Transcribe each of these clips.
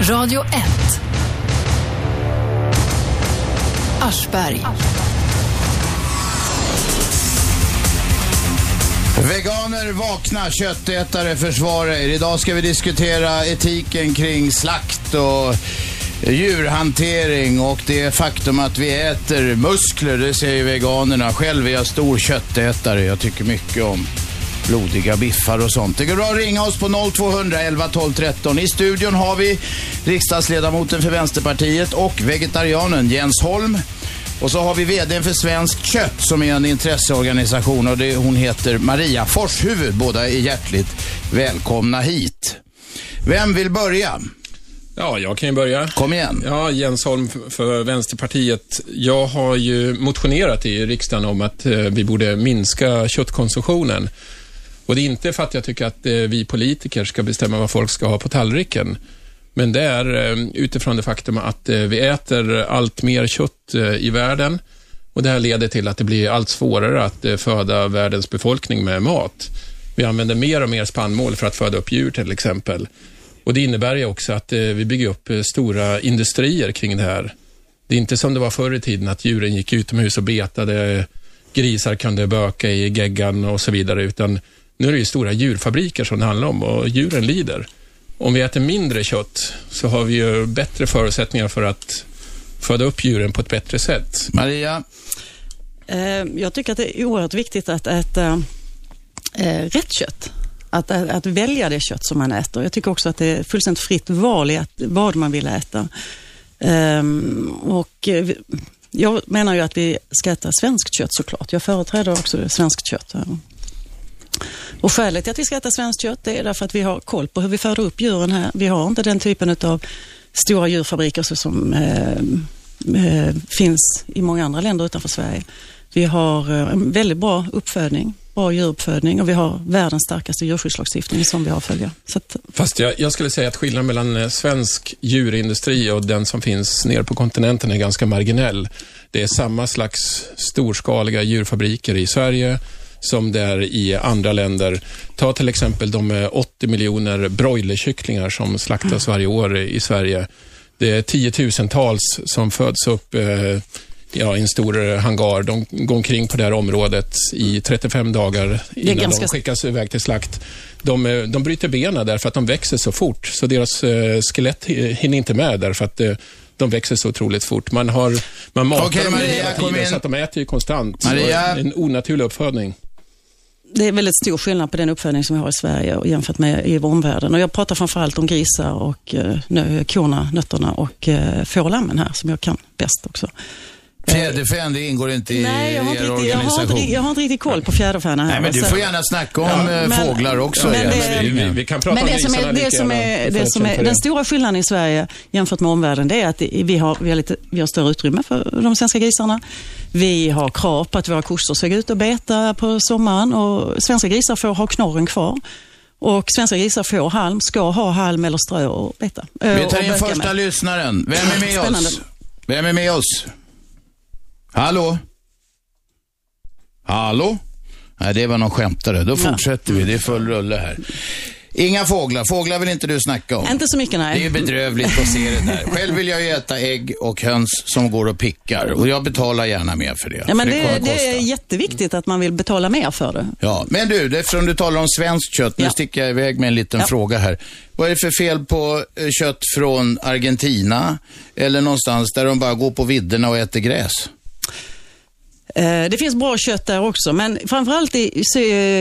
Radio 1. Aschberg. Veganer vakna, köttätare försvara er. Idag ska vi diskutera etiken kring slakt och djurhantering och det faktum att vi äter muskler, det säger veganerna. Själv är jag stor köttätare. Jag tycker mycket om blodiga biffar och sånt. Det går bra att ringa oss på 0211 12 13. I studion har vi riksdagsledamoten för Vänsterpartiet och vegetarianen Jens Holm. Och så har vi VDn för Svenskt Kött som är en intresseorganisation och det, hon heter Maria Forshuvud. Båda är hjärtligt välkomna hit. Vem vill börja? Ja, jag kan ju börja. Kom igen. Ja, Jens Holm för Vänsterpartiet. Jag har ju motionerat i riksdagen om att eh, vi borde minska köttkonsumtionen. Och det är inte för att jag tycker att eh, vi politiker ska bestämma vad folk ska ha på tallriken. Men det är eh, utifrån det faktum att eh, vi äter allt mer kött i världen och det här leder till att det blir allt svårare att föda världens befolkning med mat. Vi använder mer och mer spannmål för att föda upp djur till exempel. Och Det innebär ju också att vi bygger upp stora industrier kring det här. Det är inte som det var förr i tiden att djuren gick utomhus och betade, grisar kunde böka i geggan och så vidare, utan nu är det ju stora djurfabriker som det handlar om och djuren lider. Om vi äter mindre kött så har vi ju bättre förutsättningar för att föda upp djuren på ett bättre sätt. Maria? Eh, Jag tycker att det är oerhört viktigt att äta eh, rätt kött. Att, att, att välja det kött som man äter. Jag tycker också att det är fullständigt fritt val i att, vad man vill äta. Ehm, och eh, jag menar ju att vi ska äta svenskt kött såklart. Jag företräder också svenskt kött. Och skälet till att vi ska äta svenskt kött det är därför att vi har koll på hur vi föder upp djuren här. Vi har inte den typen av stora djurfabriker som eh, eh, finns i många andra länder utanför Sverige. Vi har eh, en väldigt bra uppfödning, bra djuruppfödning och vi har världens starkaste djurskyddslagstiftning som vi har att följa. Så att, Fast jag, jag skulle säga att skillnaden mellan eh, svensk djurindustri och den som finns nere på kontinenten är ganska marginell. Det är samma slags storskaliga djurfabriker i Sverige som det är i andra länder. Ta till exempel de eh, 80 miljoner broilerkycklingar som slaktas varje år i Sverige. Det är tiotusentals som föds upp eh, ja, i en stor hangar. De går omkring på det här området i 35 dagar innan ganska- de skickas iväg till slakt. De, eh, de bryter benen därför att de växer så fort, så deras eh, skelett hi- hinner inte med därför att de växer så otroligt fort. Man, har, man matar dem Maria, hela kom tiden så att de äter ju konstant. Maria. det är en onaturlig uppfödning det är väldigt stor skillnad på den uppfödning som vi har i Sverige och jämfört med i omvärlden. Och jag pratar framförallt om grisar och eh, korna, nötterna och eh, fårlammen här som jag kan bäst också. Fjäderfän, det ingår inte i Nej, jag har, inte er riktigt, jag, har inte, jag har inte riktigt koll på fjäderfäna här. Nej, men du får gärna snacka om Ja, eh, men- fåglar också. men det- Vi, vi, vi kan prata Men om det som är, det som är, det som är den stora skillnaden i Sverige jämfört med omvärlden, det är att vi har, vi har, lite, vi har större utrymme för de svenska grisarna. Vi har krav på att våra kossor ska gå ut och beta på sommaren och svenska grisar får ha knorren kvar. Och svenska grisar får halm, ska ha halm eller strö och beta. Vi tar in första med. lyssnaren. Vem är med Spännande. oss? Vem är med oss? Hallå? Hallå? Nej, det var någon skämtare. Då fortsätter vi. Det är full rulle här. Inga fåglar. Fåglar vill inte du snacka om. Inte så mycket nej. Det är bedrövligt att se det där. Själv vill jag ju äta ägg och höns som går och pickar. Och jag betalar gärna mer för det. Ja, men för det, kommer det är jätteviktigt att man vill betala mer för det. Ja, men du, eftersom du talar om svenskt kött, nu Ja. sticker jag iväg med en liten Ja. fråga här. Vad är det för fel på eh, kött från Argentina eller någonstans där de bara går på vidderna och äter gräs? Eh, det finns bra kött där också, men framförallt i,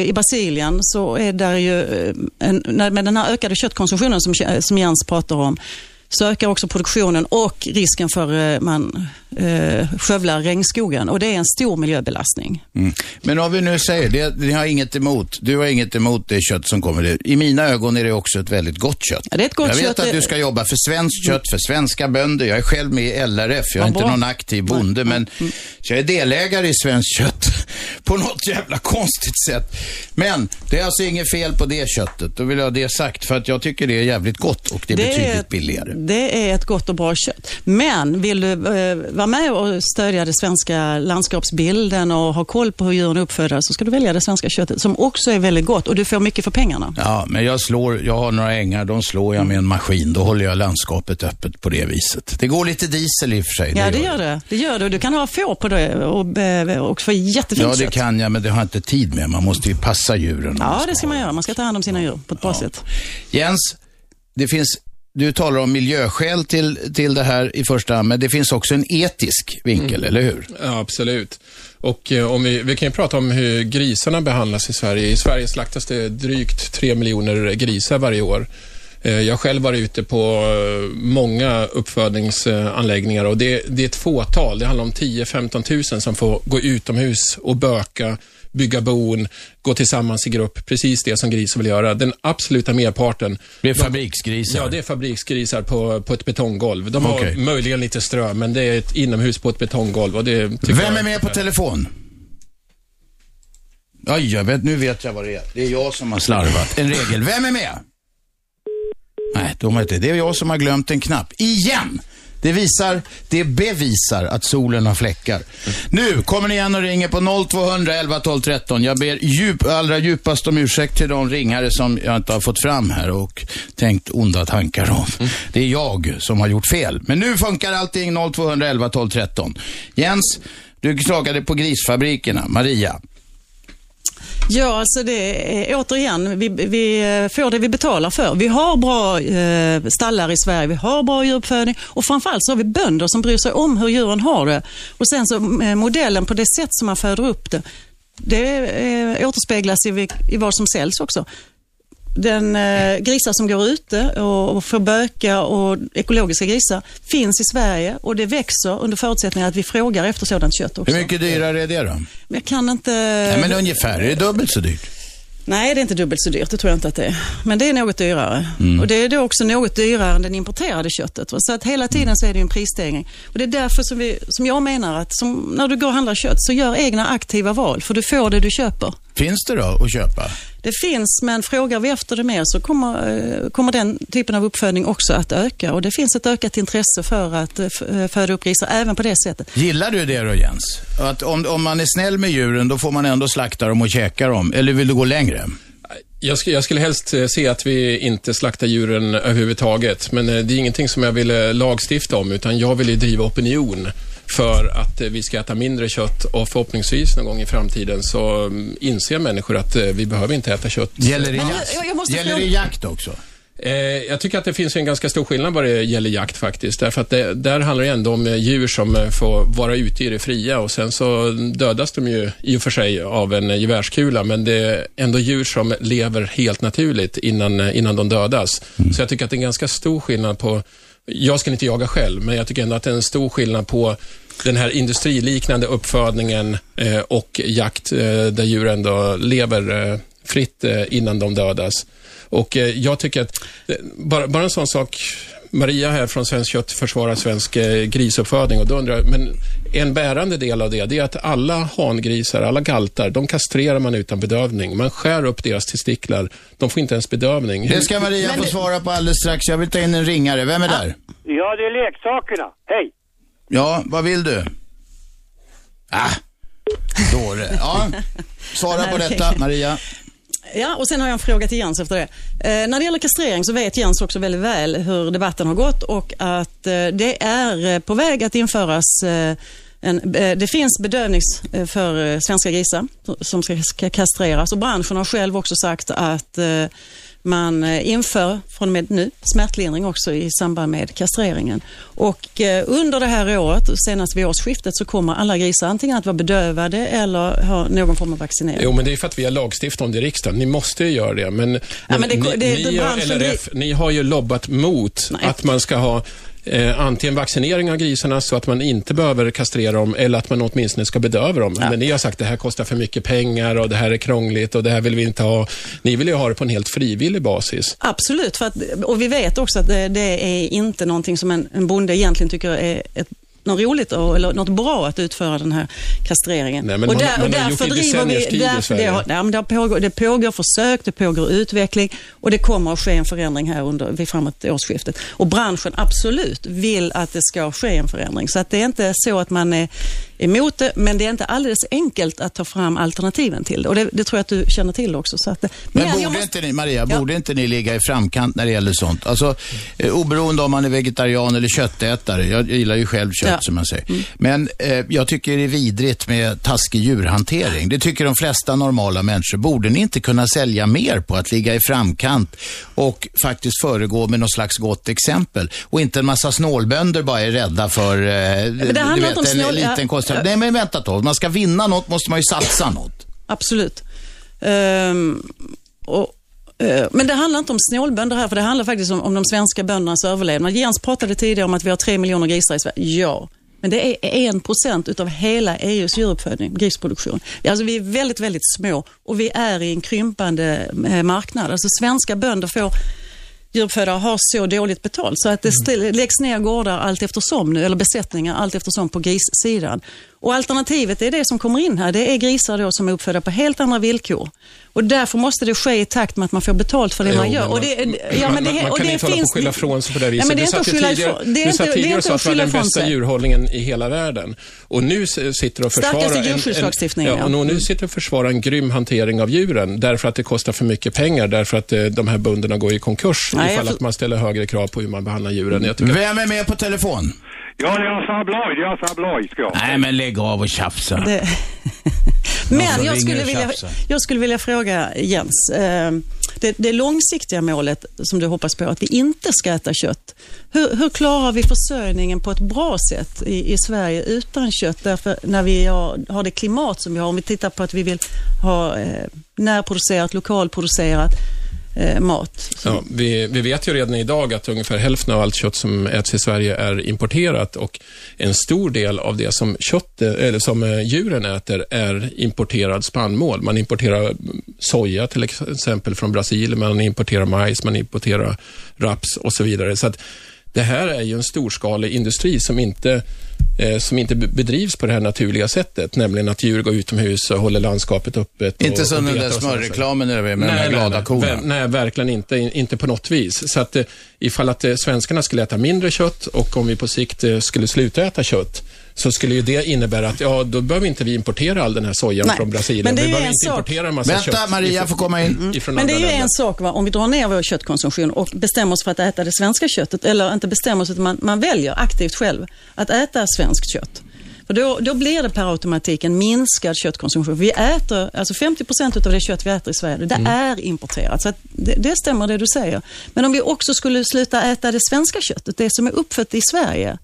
i Brasilien så är där ju, eh, en, med den här ökade köttkonsumtionen som, som Jens pratar om, så ökar också produktionen och risken för eh, man eh, skövlar regnskogen och det är en stor miljöbelastning. Mm. Men om vi nu säger det, ni har inget emot, du har inget emot det kött som kommer. Det- I mina ögon är det också ett väldigt gott kött. Ja, det är ett gott jag vet kött, att du ska jobba för svenskt kött, för svenska bönder. Jag är själv med i LRF, jag är Ja, inte någon aktiv bonde, men så jag är delägare i svenskt kött på något jävla konstigt sätt. Men det är alltså inget fel på det köttet, då vill jag ha det sagt, för att jag tycker det är jävligt gott och det är betydligt billigare. det är ett gott och bra kött. Men vill du eh, vara med och stödja den svenska landskapsbilden och ha koll på hur djuren är uppfödda så ska du välja det svenska köttet som också är väldigt gott och du får mycket för pengarna. Ja, men jag slår, jag har några ängar, de slår jag med en maskin. Då håller jag landskapet öppet på det viset. Det går lite diesel i och för sig. Ja, det gör det. Det gör det. Och Du kan ha får på det och, eh, och få jättefint Ja, det kött. Kan jag, men det har jag inte tid med. Man måste ju passa djuren. Ja, det ska man göra. Man ska ta hand om sina djur på ett bra sätt. Jens, det finns, du talar om miljöskäl till, till det här i första hand, men det finns också en etisk vinkel, eller hur? Ja, absolut. Och eh, om vi, vi kan ju prata om hur grisarna behandlas i Sverige. I Sverige slaktas det drygt 3 miljoner grisar varje år. Eh, Jag själv varit ute på eh, många uppfödningsanläggningar och det, det är ett fåtal. Det handlar om 10-15 tusen som får gå utomhus och böka, bygga bon, gå tillsammans i grupp. Precis det som grisar vill göra. Den absoluta merparten Det är fabriksgrisar. Ja, det är fabriksgrisar på, på ett betonggolv. De har möjligen lite strö, men det är ett inomhus på ett betonggolv. Och det Vem är med på telefon? Oj, jag vet, nu vet jag vad det är. Det är jag som har slarvat. En regel. Vem är med? Nej, de har inte. Det är jag som har glömt en knapp. Igen! Det visar, det bevisar att solen har fläckar. Nu kommer ni igen och ringer på 0200 11 12 13. Jag ber djup, allra djupast om ursäkt till de ringare som jag inte har fått fram här och tänkt onda tankar om. Det är jag som har gjort fel. Men nu funkar allting 0200 11 12 13. Jens, du klagade på grisfabrikerna. Maria. Ja, alltså det är återigen, vi, vi eh, får det vi betalar för. Vi har bra eh, stallar i Sverige, vi har bra djuruppfödning och framförallt så har vi bönder som bryr sig om hur djuren har det. Och sen så mm, eh, modellen på det sätt som man föder upp det, det eh, återspeglas i, i vad som säljs också. Den eh, grisar som går ute och, och får böka och ekologiska grisar finns i Sverige och det växer under förutsättning att vi frågar efter sådant kött också. Hur mycket dyrare är det då? Men jag kan inte... Nej, men ungefär. Är det dubbelt så dyrt? Nej, det är inte dubbelt så dyrt. Det tror jag inte att det är. Men det är något dyrare. Mm. Och det är då också något dyrare än det importerade köttet. Så att hela tiden så är det en prisstegring. Och det är därför som, vi, som jag menar att som, när du går och handlar kött så gör egna aktiva val. För du får det du köper. Finns det då att köpa? Det finns, men frågar vi efter det mer så kommer, eh, kommer den typen av uppfödning också att öka. Och det finns ett ökat intresse för att eh, eh, föda upp grisar även på det sättet. Gillar du det då Jens? Att om, om man är snäll med djuren då får man ändå slakta dem och käka dem. Eller vill du gå längre? Jag skulle, jag skulle helst se att vi inte slaktar djuren överhuvudtaget, men det är ingenting som jag vill lagstifta om, utan jag vill ju driva opinion för att eh, vi ska äta mindre kött och förhoppningsvis någon gång i framtiden så mm, inser människor att eh, vi behöver inte äta kött. Gäller det, jakt? jag- jag måste Gäller det jakt också? Eh, jag tycker att det finns en ganska stor skillnad vad det gäller jakt faktiskt. Därför att det, där handlar det ändå om djur som får vara ute i det fria och sen så dödas de ju i och för sig av en gevärskula, men det är ändå djur som lever helt naturligt innan, innan de dödas. Så jag tycker att det är en ganska stor skillnad på, jag ska inte jaga själv, men jag tycker ändå att det är en stor skillnad på den här industriliknande uppfödningen eh, och jakt eh, där djur ändå lever eh, fritt eh, innan de dödas. Och eh, jag tycker att, eh, bara, bara en sån sak, Maria här från Svenskt Kött försvarar svensk eh, grisuppfödning och då undrar jag, men en bärande del av det, det är att alla hangrisar, alla galtar, de kastrerar man utan bedövning. Man skär upp deras testiklar, de får inte ens bedövning. Det ska Maria få svara på alldeles strax. Jag vill ta in en ringare. Vem är där? Ja, det är leksakerna. Hej! Ja, vad vill du? Ah, dåre. Ja, svara på detta, Maria. Ja, och sen har jag en fråga till Jens efter det. Eh, när det gäller kastrering så vet Jens också väldigt väl hur debatten har gått och att eh, det är eh, på väg att införas eh, en, eh, det finns bedövning eh, för eh, svenska grisar som ska, ska kastreras och branschen har själv också sagt att eh, man eh, inför från och med nu smärtlindring också i samband med kastreringen. Och eh, under det här året, senast vid årsskiftet, så kommer alla grisar antingen att vara bedövade eller ha någon form av vaccinering. Jo, men det är för att vi har lagstiftat om det i riksdagen. Ni måste ju göra det. Men, men det- ni, det- det- ni och branschen, LRF, ni har ju lobbat mot Nej. att man ska ha eh, antingen vaccinering av grisarna så att man inte behöver kastrera dem eller att man åtminstone ska bedöva dem. Men ni har sagt att det här kostar för mycket pengar och det här är krångligt och det här vill vi inte ha. Ni vill ju ha det på en helt frivillig basis. Absolut, att, och vi vet också att det, det är inte någonting som en, en bonde egentligen tycker är ett något roligt och, eller något bra att utföra den här kastreringen. Nej, men och man- man har gjort i decenniers tid i där, Sverige. det, har- ja, men det, pågår, det pågår försök, det pågår utveckling och det kommer att ske en förändring här under, vid framåt årsskiftet. Och branschen absolut vill att det ska ske en förändring. Så att det är inte så att man är emot det, men det är inte alldeles enkelt att ta fram alternativen till det. Och det, det tror jag att du känner till också. Så att, Men jag borde måste- inte ni, Maria, Ja. borde inte ni ligga i framkant när det gäller sånt? Alltså, eh, oberoende om man är vegetarian eller köttätare. Jag gillar ju själv kött Ja. som jag säger. Men eh, jag tycker det är vidrigt med taskig djurhantering. Det tycker de flesta normala människor. Borde ni inte kunna sälja mer på att ligga i framkant och faktiskt föregå med något slags gott exempel? Och inte en massa snålbönder bara är rädda för eh, det handlar inte om en snål- liten ja, kostnad. ja. Nej men vänta. Om man ska vinna något måste man ju satsa något. Absolut. Ehm, och, eh, men det handlar inte om snålbönder här, för det handlar faktiskt om, om de svenska böndernas överlevnad. Jens pratade tidigare om att vi har tre miljoner grisar i Sverige. Ja, men det är en procent utav hela EUs djuruppfödning, grisproduktion. Alltså vi är väldigt, väldigt små och vi är i en krympande eh, marknad. Alltså svenska bönder får djuruppfödare har så dåligt betalt så att det ställ- läggs ner gårdar allt eftersom nu, eller besättningar allt eftersom på grissidan. Och alternativet är det som kommer in här. Det är grisar då som är uppfödda på helt andra villkor. Och därför måste det ske i takt med att man får betalt för det Jo, man gör. och det, ja, men det, man, man och kan det inte hålla på finns- och skylla ifrån sig på det viset. Ja, men det är Du inte att skylla tidigare- det är du inte- sa det är tidigare att har skylla den bästa sig. djurhållningen i hela världen. Och nu sitter du och försvarar... En- en- Ja, och nu- sitter du och försvarar en grym hantering av djuren därför att det kostar för mycket pengar, därför att eh, de här bönderna går i konkurs Nej, jag ifall för- att man ställer högre krav på hur man behandlar djuren. Jag Vem är med på telefon? Ja, det är Abloy, det är Abloy ska jag. Nej men lägg av och tjafsa. Det... Men jag ringer skulle, och vilja, jag skulle vilja fråga Jens. eh, Det, det långsiktiga målet som du hoppas på, att vi inte ska äta kött. Hur, hur klarar vi försörjningen på ett bra sätt i, i Sverige utan kött? Därför när vi har, har det klimat som vi har, om vi tittar på att vi vill ha eh, närproducerat, lokalproducerat eh, mat. Ja, vi, vi vet ju redan idag att ungefär hälften av allt kött som äts i Sverige är importerat och en stor del av det som, kött, eh, eller som eh, djuren äter är importerad spannmål. Man importerar soja till exempel från Brasilien, man importerar majs, man importerar raps och så vidare. Så att det här är ju en storskalig industri som inte, eh, som inte be- bedrivs på det här naturliga sättet, nämligen att djur går utomhus och håller landskapet öppet. Inte och, som och den där smörreklamen med de här glada nej, korna. Ver- nej, verkligen inte. In- Inte på något vis. Så att eh, ifall att eh, svenskarna skulle äta mindre kött och om vi på sikt skulle sluta äta kött, så skulle ju det innebära att ja, då behöver inte vi importera all den här sojan Nej, från Brasilien. men det är vi behöver en inte sak. importera en massa Vänta, kött Maria får komma in. ifrån Men det är ju länder. en sak, va? om vi drar ner vår köttkonsumtion och bestämmer oss för att äta det svenska köttet, eller inte bestämmer oss, utan man, man väljer aktivt själv att äta svenskt kött. För då, då blir det per automatik en minskad köttkonsumtion. Vi äter, alltså 50 procent av det kött vi äter i Sverige, det är importerat. Så att det, det stämmer det du säger. Men om vi också skulle sluta äta det svenska köttet, det som är uppfött i Sverige,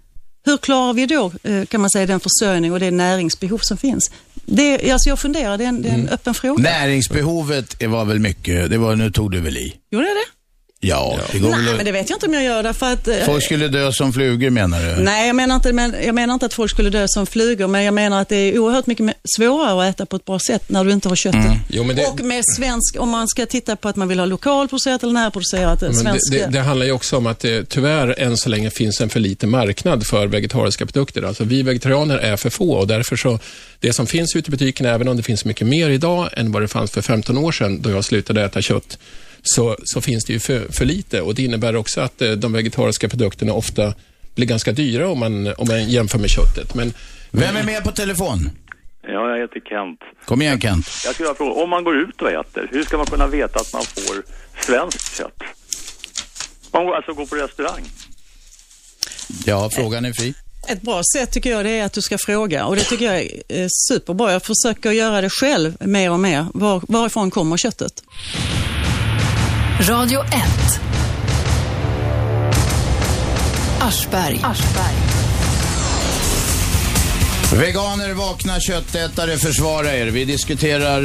hur klarar vi då, eh, kan man säga, den försörjning och det näringsbehov som finns? Det, alltså jag funderar, det är en, det är en öppen fråga. Näringsbehovet var väl mycket, det var, nu tog du väl i? Gjorde jag det? Ja, det går Nej, väl men det vet jag inte om jag gör därför att... eh, Folk skulle dö som flugor menar du? Nej, jag menar, inte, men, jag menar inte att folk skulle dö som flugor, men jag menar att det är oerhört mycket svårare att äta på ett bra sätt när du inte har köttet. Jo, men det- Och med svensk, om man ska titta på att man vill ha lokalproducerat eller närproducerat, Men det, svenska. det, det handlar ju också om att det tyvärr än så länge finns en för liten marknad för vegetariska produkter. Alltså vi vegetarianer är för få och därför så, det som finns ute i butiken, även om det finns mycket mer idag än vad det fanns för 15 år sedan då jag slutade äta kött, så, så finns det ju för, för lite och det innebär också att eh, de vegetariska produkterna ofta blir ganska dyra om man, om man jämför med köttet. Men Vem är med på telefon? Ja, jag heter Kent. Kom igen Kent. Jag skulle fråga, om man går ut och äter, hur ska man kunna veta att man får svenskt kött? Man går alltså går på restaurang. Ja, frågan är fri. Ett bra sätt tycker jag det är att du ska fråga och det tycker jag är eh, superbra. Jag försöker göra det själv mer och mer. Var, varifrån kommer köttet? Radio 1. Aschberg. Veganer, vakna köttätare, försvara er. Vi diskuterar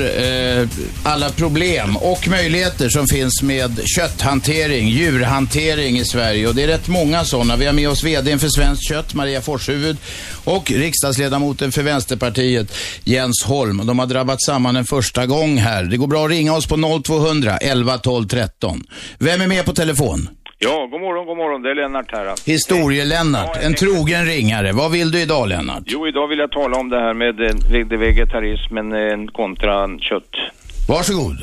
eh, alla problem och möjligheter som finns med kötthantering, djurhantering i Sverige. Och det är rätt många sådana. Vi har med oss VDn för Svenskt Kött, Maria Forshuvud, och riksdagsledamoten för Vänsterpartiet, Jens Holm. De har drabbat samman en första gång här. Det går bra att ringa oss på 0200 11 12 13. Vem är med på telefon? Ja, god morgon, god morgon. Det är Lennart här. Historie-Lennart, en trogen ringare. Vad vill du idag Lennart? Jo, idag vill jag tala om det här med eh, veg- vegetarismen eh, kontra kött. Varsågod.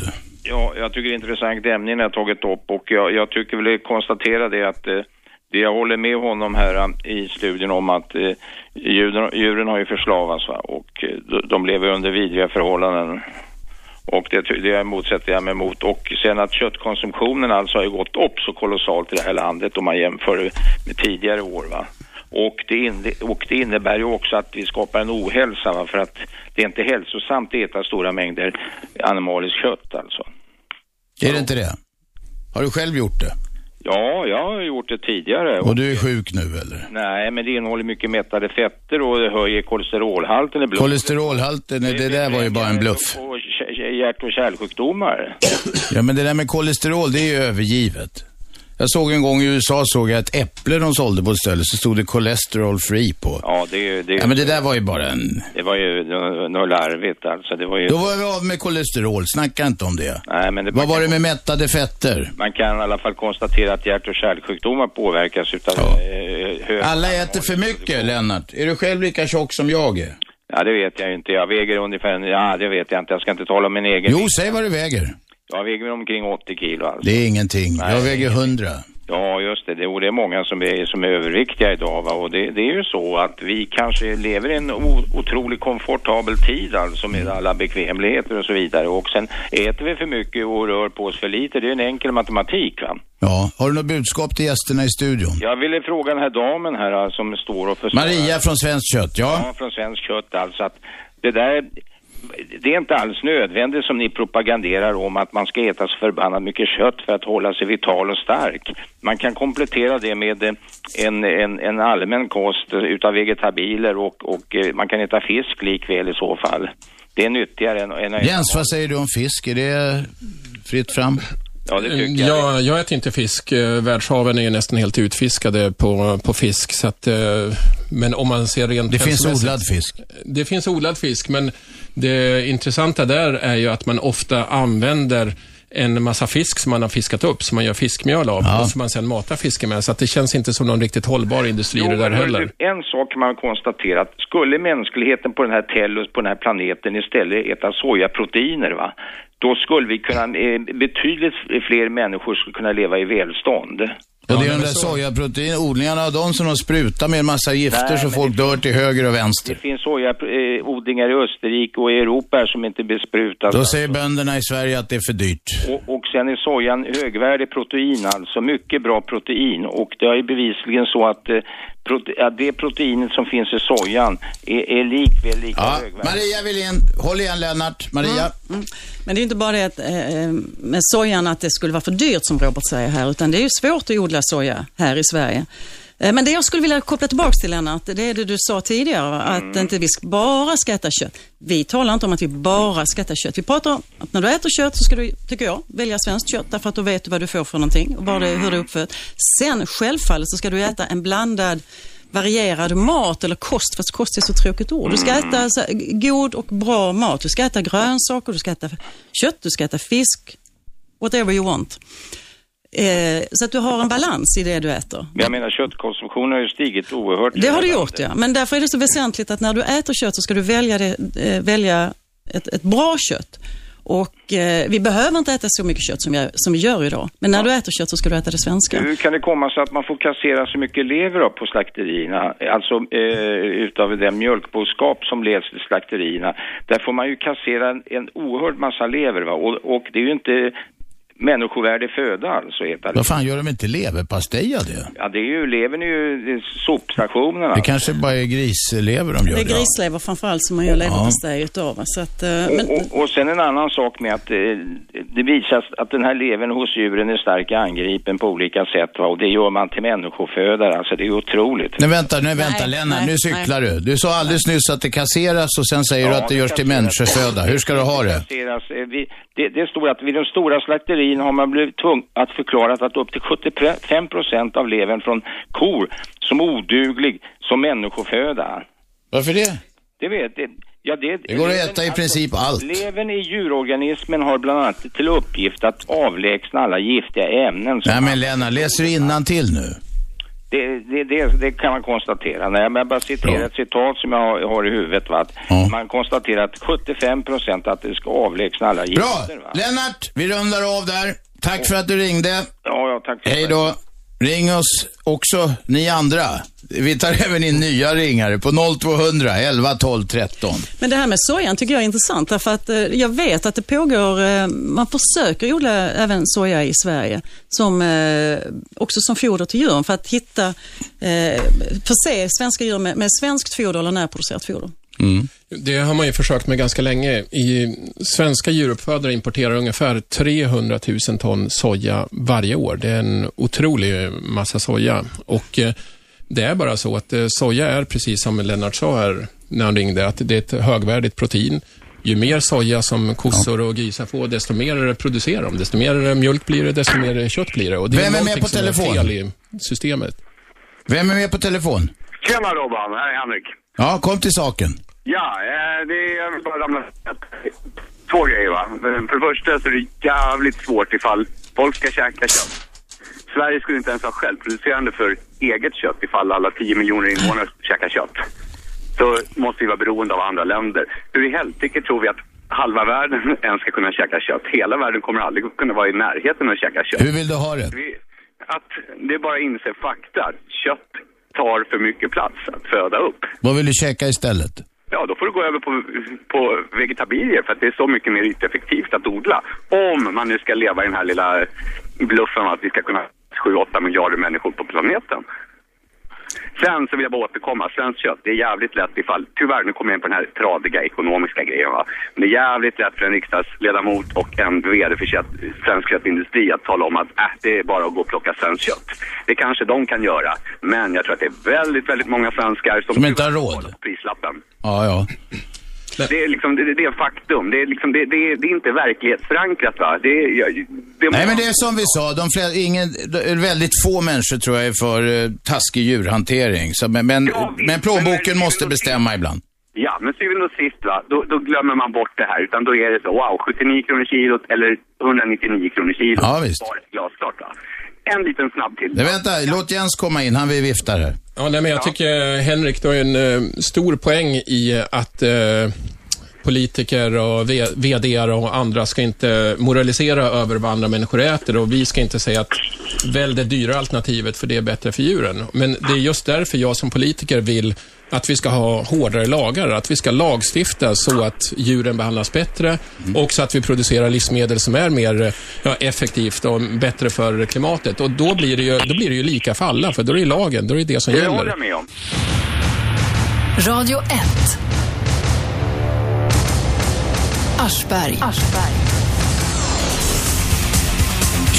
Ja, jag tycker det är intressant ämne ni har tagit upp och jag, jag tycker väl konstatera det att eh, det jag håller med honom här i studien om att eh, djuren, djuren har ju förslavats va? och de- de lever under vidriga förhållanden. Och det, det motsätter jag mig mot. Och sen att köttkonsumtionen alltså har ju gått upp så kolossalt i det här landet om man jämför med tidigare år va. Och det, in, och det innebär ju också att vi skapar en ohälsa va? för att det är inte hälsosamt att äta stora mängder animaliskt kött alltså. Är det inte det? Har du själv gjort det? Ja, jag har gjort det tidigare. Och du är sjuk nu eller? Nej, men det innehåller mycket mättade fetter och det höjer kolesterolhalten i blodet. Kolesterolhalten, det där var ju bara en bluff. Och hjärt och kärlsjukdomar. Ja men det där med kolesterol, det är ju övergivet. Jag såg en gång i USA såg jag ett äpple de sålde på ett ställe, så stod det cholesterol free på. Ja, det, det, Ja men det där var ju bara en... det var ju nå- något larvigt alltså. Det var ju... Då var vi av med kolesterol, snacka inte om det. Nej, men det, Vad var det med mättade fetter? man kan i alla fall konstatera att hjärt och kärlsjukdomar påverkas utav Ja. eh, hög... Alla äter för mycket, Lennart. Är du själv lika tjock som jag är? Ja, det vet jag ju inte. Jag väger ungefär... Ja, det vet jag inte. Jag ska inte tala om min egen... Jo, säg vad du väger. Jag väger omkring 80 kilo alltså. Det är ingenting. Nej, Jag väger 100. Ja, just det. det. Och det är många som är, som är överviktiga idag. Va? Och det, det är ju så att vi kanske lever i en o, otroligt komfortabel tid alltså med alla bekvämligheter och så vidare. Och sen äter vi för mycket och rör på oss för lite. Det är en enkel matematik. Va? Ja, har du något budskap till gästerna i studion? Jag ville fråga den här damen här alltså, som står och försvarar... Maria från Svenskt Kött, ja. Ja, från Svensk Kött alltså att det där det är inte alls nödvändigt som ni propaganderar om att man ska äta så förbannat mycket kött för att hålla sig vital och stark. Man kan komplettera det med eh, en, en, en allmän kost utav vegetabilier och, och eh, man kan äta fisk likväl i så fall. Det är nyttigare än, än Jens, vad säger du om fisk? Är det fritt fram? Ja, det tycker jag. Ja, jag äter inte fisk. Eh, Världshaven är ju nästan helt utfiskade på, på fisk. Så att, eh, men om man ser rent Det finns odlad fisk. Det finns odlad fisk, men det intressanta där är ju att man ofta använder en massa fisk som man har fiskat upp, som man gör fiskmjöl av, Ja. och som man sen matar fisken med. Så att det känns inte som någon riktigt hållbar industri det där heller. En sak kan man konstatera att skulle mänskligheten på den här Tellus, på den här planeten istället äta sojaproteiner va, då skulle vi kunna, eh, betydligt fler människor skulle kunna leva i välstånd. Och det är de där så- sojaproteinodlingarna, de som de sprutar med en massa gifter Nej, så folk dör till höger och Det vänster. finns sojaodlingar i Österrike och i Europa som inte besprutas. Då säger bönderna i Sverige att det är för dyrt. Och, och sen är sojan högvärdig protein, alltså mycket bra protein. Och det är bevisligen så att eh, prote- ja, det proteinet som finns i sojan är, är likväl lika Ja, högvärdigt. Maria Wilén, håll igen Lennart. Maria. Men det är inte bara det att, eh, med sojan att det skulle vara för dyrt som Robert säger här, utan det är ju svårt att odla soja här i Sverige. Eh, Men det jag skulle vilja koppla tillbaka till Lennart, det är det du sa tidigare, att inte vi bara ska äta kött. Vi talar inte om att vi bara ska äta kött. Vi pratar om att när du äter kött så ska du, tycker jag, välja svenskt kött därför att då vet du vad du får för någonting och vad det, hur det är uppfött. Sen självfallet så ska du äta en blandad varierad mat eller kost, fast kost är så tråkigt ord. Du ska äta så, här, god och bra mat. Du ska äta grönsaker, du ska äta kött, du ska äta fisk, whatever you want. Eh, så att du har en balans i det du äter. Jag menar köttkonsumtionen har ju stigit oerhört. Det har landet. gjort ja, men därför är det så väsentligt att när du äter kött så ska du välja, det, eh, välja ett, ett bra kött. Och eh, vi behöver inte äta så mycket kött som, jag, som vi gör idag. Men när du äter kött så ska du äta det svenska. Hur kan det komma sig att man får kassera så mycket lever då på slakterierna? Alltså eh, utav den mjölkboskap som leds i slakterierna. Där får man ju kassera en, en oerhörd massa lever va? Och, och det är ju inte människovärdig föda alltså. Vad fan gör de inte leverpastej av det? Ja, det är ju, levern är ju det sopstationerna. Det kanske bara är grislever de gör Det är det grislever framförallt som man gör leverpastej utav. Så att, eh, men, Och, och sen en annan sak med att eh, det visas att den här levern hos djuren är starkt angripen på olika sätt va? och det gör man till människofödare. Alltså det är otroligt. Nej vänta, nej vänta Nej, Lennart, nej, nu cyklar du. Du sa alldeles nyss att det kasseras och sen säger du att det görs till människoföda. Hur ska du ha det? Kasseras, eh, Det, det står att vid de stora slakterierna har man blivit tvungen att förklara att upp till 75 procent av levern från kor som oduglig som människoföda. Varför det? Det vet, det, Ja, det, Det går att äta i princip allt. Levern i djurorganismen har bland annat till uppgift att avlägsna alla giftiga ämnen. Nej men Lennart, läser du till nu? Det, det, det, det kan man konstatera. Nej, men jag bara citerar Bra. ett citat som jag har, har i huvudet. Va? Ja. Man konstaterar att 75 procent att det ska avlägsna alla Bra! gifter. Lennart, vi rundar av där. Tack för att du ringde. Ja, ja, tack. Hej då. Ring oss också, ni andra. Vi tar även in nya ringare på 0200 11 12 13. Men det här med sojan tycker jag är intressant därför att eh, jag vet att det pågår, eh, man försöker odla även soja i Sverige som, eh, också som foder till djuren för att hitta, förse svenska djur med, med svenskt foder eller närproducerat foder. Det har man ju försökt med ganska länge. I svenska djuruppfödare importerar ungefär 300 000 ton soja varje år. Det är en otrolig massa soja. Och eh, det är bara så att eh, soja är, precis som Lennart sa här när han ringde, att det är ett högvärdigt protein. Ju mer soja som kossor och grisar får, desto mer producerar de. Desto mer mjölk blir det, desto mer kött blir det. Och det Vem är med någonting på telefon? fel i systemet. Vem är med på telefon? Tjena Robban, här är Henrik. Ja, kom till saken. Ja, eh, det är, bara ramla två grejer va. För det första så är det jävligt svårt ifall folk ska käka kött. Sverige skulle inte ens ha självproducerande för eget kött ifall alla 10 miljoner invånare käkar kött. Så måste vi vara beroende av andra länder. Hur i helsike tror vi att halva världen ens ska kunna käka kött? Hela världen kommer aldrig kunna vara i närheten av att käka kött. Hur vill du ha det? Vi, att det är bara att inse fakta. Kött tar för mycket plats att föda upp. Vad vill du käka istället? Ja, då får du gå över på, på vegetabilier för att det är så mycket mer effektivt att odla. Om man nu ska leva i den här lilla bluffen att vi ska kunna 7-8 miljarder människor på planeten. Sen så vill jag bara återkomma, svenskt kött, det är jävligt lätt ifall, tyvärr nu kommer jag in på den här tradiga ekonomiska grejen va. Men det är jävligt lätt för en riksdagsledamot och en VD för kött, svensk köttindustri att tala om att äh, det är bara att gå och plocka svenskt kött. Det kanske de kan göra, men jag tror att det är väldigt, väldigt många svenskar som, Som inte har råd. prislappen. Ja, ja. Det är liksom, det, det är faktum. Det är liksom, det, det, det är inte verklighetsförankrat va. Det är, jag- det Nej, men det är som vi sa, de flesta, ingen, väldigt få människor tror jag är för eh, taskig djurhantering. Så, men, men, Ja, men plånboken men- måste bestämma ibland. Ja, men syvende och sist va, då, då glömmer man bort det här. Utan då är det så, wow, 79 kronor kilot eller 199 kronor kilot. Ja, visst. Bara glasklart va. En liten snabb till. Nej, vänta, låt Jens komma in, han vill vifta här. Ja, nej, men jag tycker Henrik, du har en eh, stor poäng i att eh, politiker och v- VDR och andra ska inte moralisera över vad andra människor äter och vi ska inte säga att välj det dyra alternativet för det är bättre för djuren. Men det är just därför jag som politiker vill att vi ska ha hårdare lagar, att vi ska lagstifta så att djuren behandlas bättre och så att vi producerar livsmedel som är mer ja, effektivt och bättre för klimatet. Och då blir, det ju, då blir det ju lika för alla, för då är det lagen, då är det det som Det gäller. håller jag med om. Radio 1. Aschberg.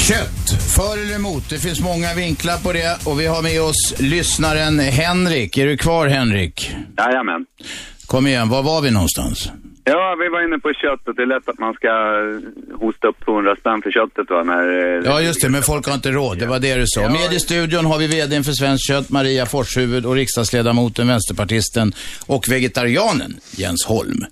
Kött, för eller emot? Det finns många vinklar på det och vi har med oss lyssnaren Henrik. Är du kvar Henrik? Jajamän. Kom igen, var var vi någonstans? Ja, vi var inne på köttet. Det är lätt att man ska hosta upp 200 spänn för köttet va, när... eh, Ja, just det, men folk har inte råd. Det var det du sa. Med i studion har vi VDn för Svenskt Kött, Maria Forshuvud och riksdagsledamoten, vänsterpartisten och vegetarianen Jens Holm.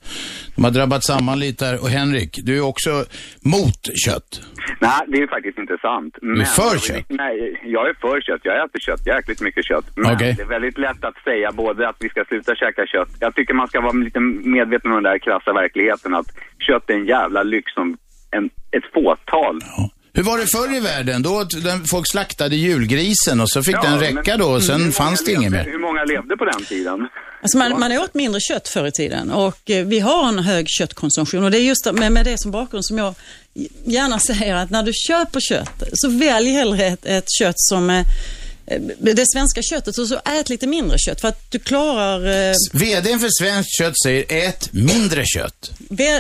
De har drabbat samman lite här. Och Henrik, du är också mot kött. Nej, det är faktiskt inte sant. Du är för kött? Nej, jag är för kött. Jag äter kött. Jäkligt mycket kött. Men Okej. det är väldigt lätt att säga både att vi ska sluta käka kött. Jag tycker man ska vara lite medveten om den där krassa verkligheten att kött är en jävla lyx som en, ett fåtal. Ja. Hur var det förr i världen? Då den, folk slaktade julgrisen och så fick den räcka men- då och sen fanns det inget mer. Hur många levde på den tiden? Alltså man, man åt mindre kött förr i tiden och eh, vi har en hög köttkonsumtion och det är just med, med det som bakgrund som jag gärna säger att när du köper kött så välj hellre ett, ett kött som eh, det svenska köttet och så ät lite mindre kött för att du klarar... eh, VDn för Svenskt Kött säger ät mindre kött.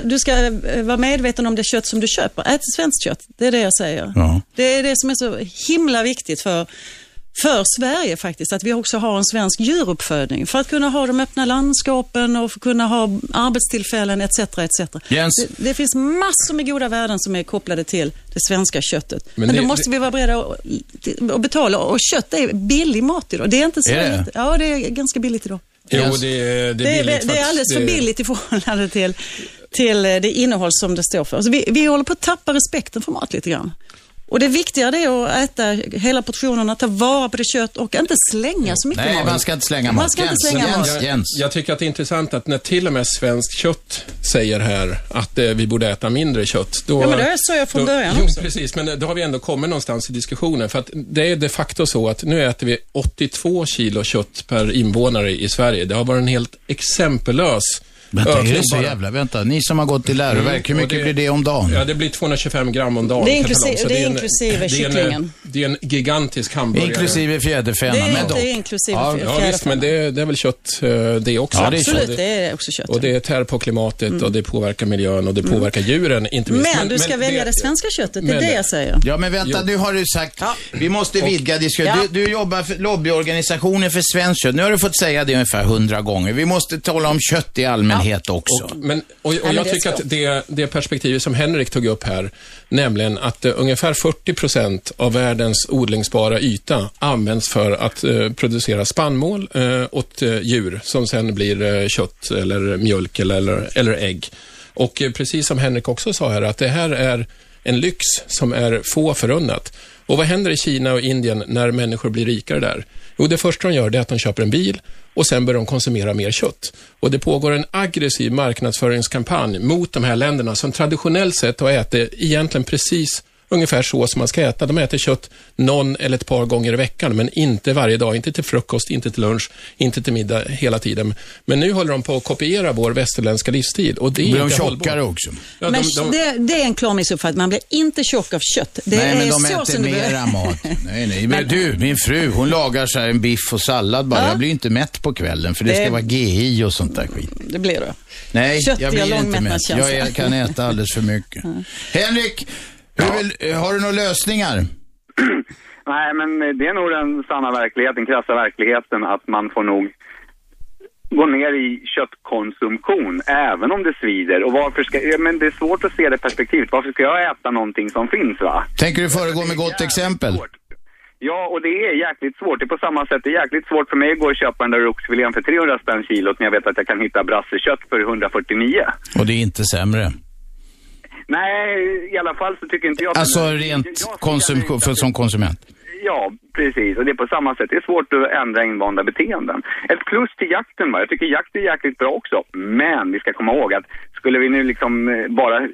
Du ska eh, vara medveten om det kött som du köper. Ät svenskt kött, det är det jag säger. Ja. Det är det som är så himla viktigt för, för Sverige faktiskt, att vi också har en svensk djuruppfödning för att kunna ha de öppna landskapen och för att kunna ha arbetstillfällen etc. etc. Jens? Det, det finns massor med goda värden som är kopplade till det svenska köttet. Men Men, det- då måste vi vara beredda att, betala och kött är billig mat idag. Det är inte så Är det? lite- Ja, det är ganska billigt idag. Jo, det, är- det är billigt. det, det är alldeles för Det- billigt i förhållande till, till det innehåll som det står för. Alltså vi, vi håller på att tappa respekten för mat lite grann. Och det viktiga det är att äta hela portionerna, ta vara på det kött och inte slänga så mycket Nej, mat. man ska inte slänga Man mat. ska inte Jens, slänga Jens, mat. Jens. Jag tycker att det är intressant att när till och med svenskt kött säger här att eh, vi borde äta mindre kött. Då, Ja, men det sa jag från då, början Jo, också. precis, men då har vi ändå kommit någonstans i diskussionen. För att det är de facto så att nu äter vi 82 kilo kött per invånare i Sverige. Det har varit en helt exempellös Vänta, är det så bara. jävla... Vänta, ni som har gått till läroverk, hur och mycket det- blir det om dagen? Ja, det blir 225 gram om dagen. Det är inklusive- det är en- inklusive det är en- kycklingen. Det är en gigantisk hamburgare. Inklusive fjäderfäna, Det är men inte dock. inklusive Ja, fjä- Ja, visst, men det, det är väl kött eh, det också. Ja, det är. Absolut, Och det är också kött. Och det tär på klimatet och det påverkar miljön och det påverkar djuren, inte minst. men, du ska välja det, svenska köttet, det är men- det jag säger. Ja, men vänta, Jo. nu har du sagt, vi måste vidga diskussionen. Ja. Du, du jobbar för lobbyorganisationen för svenskt kött. Nu har du fått säga det ungefär hundra gånger. Vi måste tala om kött i allmänhet också. Och, men, och, och jag tycker att det, det perspektivet som Henrik tog upp här, nämligen att eh, ungefär 40 procent av världens odlingsbara yta används för att eh, producera spannmål eh, åt djur som sen blir kött eller mjölk eller, eller, eller ägg. Och precis som Henrik också sa här, att det här är en lyx som är få förunnat. Och vad händer i Kina och Indien när människor blir rikare där? Jo, det första de gör det är att de köper en bil och sen börjar de konsumera mer kött. Och det pågår en aggressiv marknadsföringskampanj mot de här länderna som traditionellt sett har ätit egentligen precis ungefär så som man ska äta. De äter kött någon eller ett par gånger i veckan, men inte varje dag. Inte till frukost, inte till lunch, inte till middag hela tiden. Men nu håller de på att kopiera vår västerländska livsstil och det är Blir de inte tjockare hållbart. också? Ja, men de, de, det, det är en klar missuppfattning. Man blir inte tjock av kött. Det nej, är men de så äter mera mat. Nej, nej. Men du, min fru, hon lagar så här en biff och sallad bara. Ja. Jag blir inte mätt på kvällen för det, Det- ska vara GI och sånt där skit. Det blir det. Nej, Kött jag blir inte mätt. Jag är, kan äta alldeles för mycket. Henrik, vill, har du några lösningar? Nej, men det är nog den sanna verkligheten, krassa verkligheten, att man får nog gå ner i köttkonsumtion, även om det svider. Och varför ska, ja, men det är svårt att se det perspektivet. Varför ska jag äta någonting som finns, va? Tänker du föregå med gott exempel? Svårt. Ja, och det är jäkligt svårt. Det är på samma sätt, det är jäkligt svårt för mig att gå och köpa den där oxfilén för 300 spänn kilot när jag vet att jag kan hitta brassekött för 149. Och det är inte sämre. Nej, i alla fall så tycker inte jag... Alltså rent jag- konsumtion, för, som konsument. Ja, precis. Och det är på samma sätt. Det är svårt att ändra invanda beteenden. Ett plus till jakten, va? jag tycker jakt är jäkligt bra också. Men vi ska komma ihåg att skulle vi nu liksom eh, bara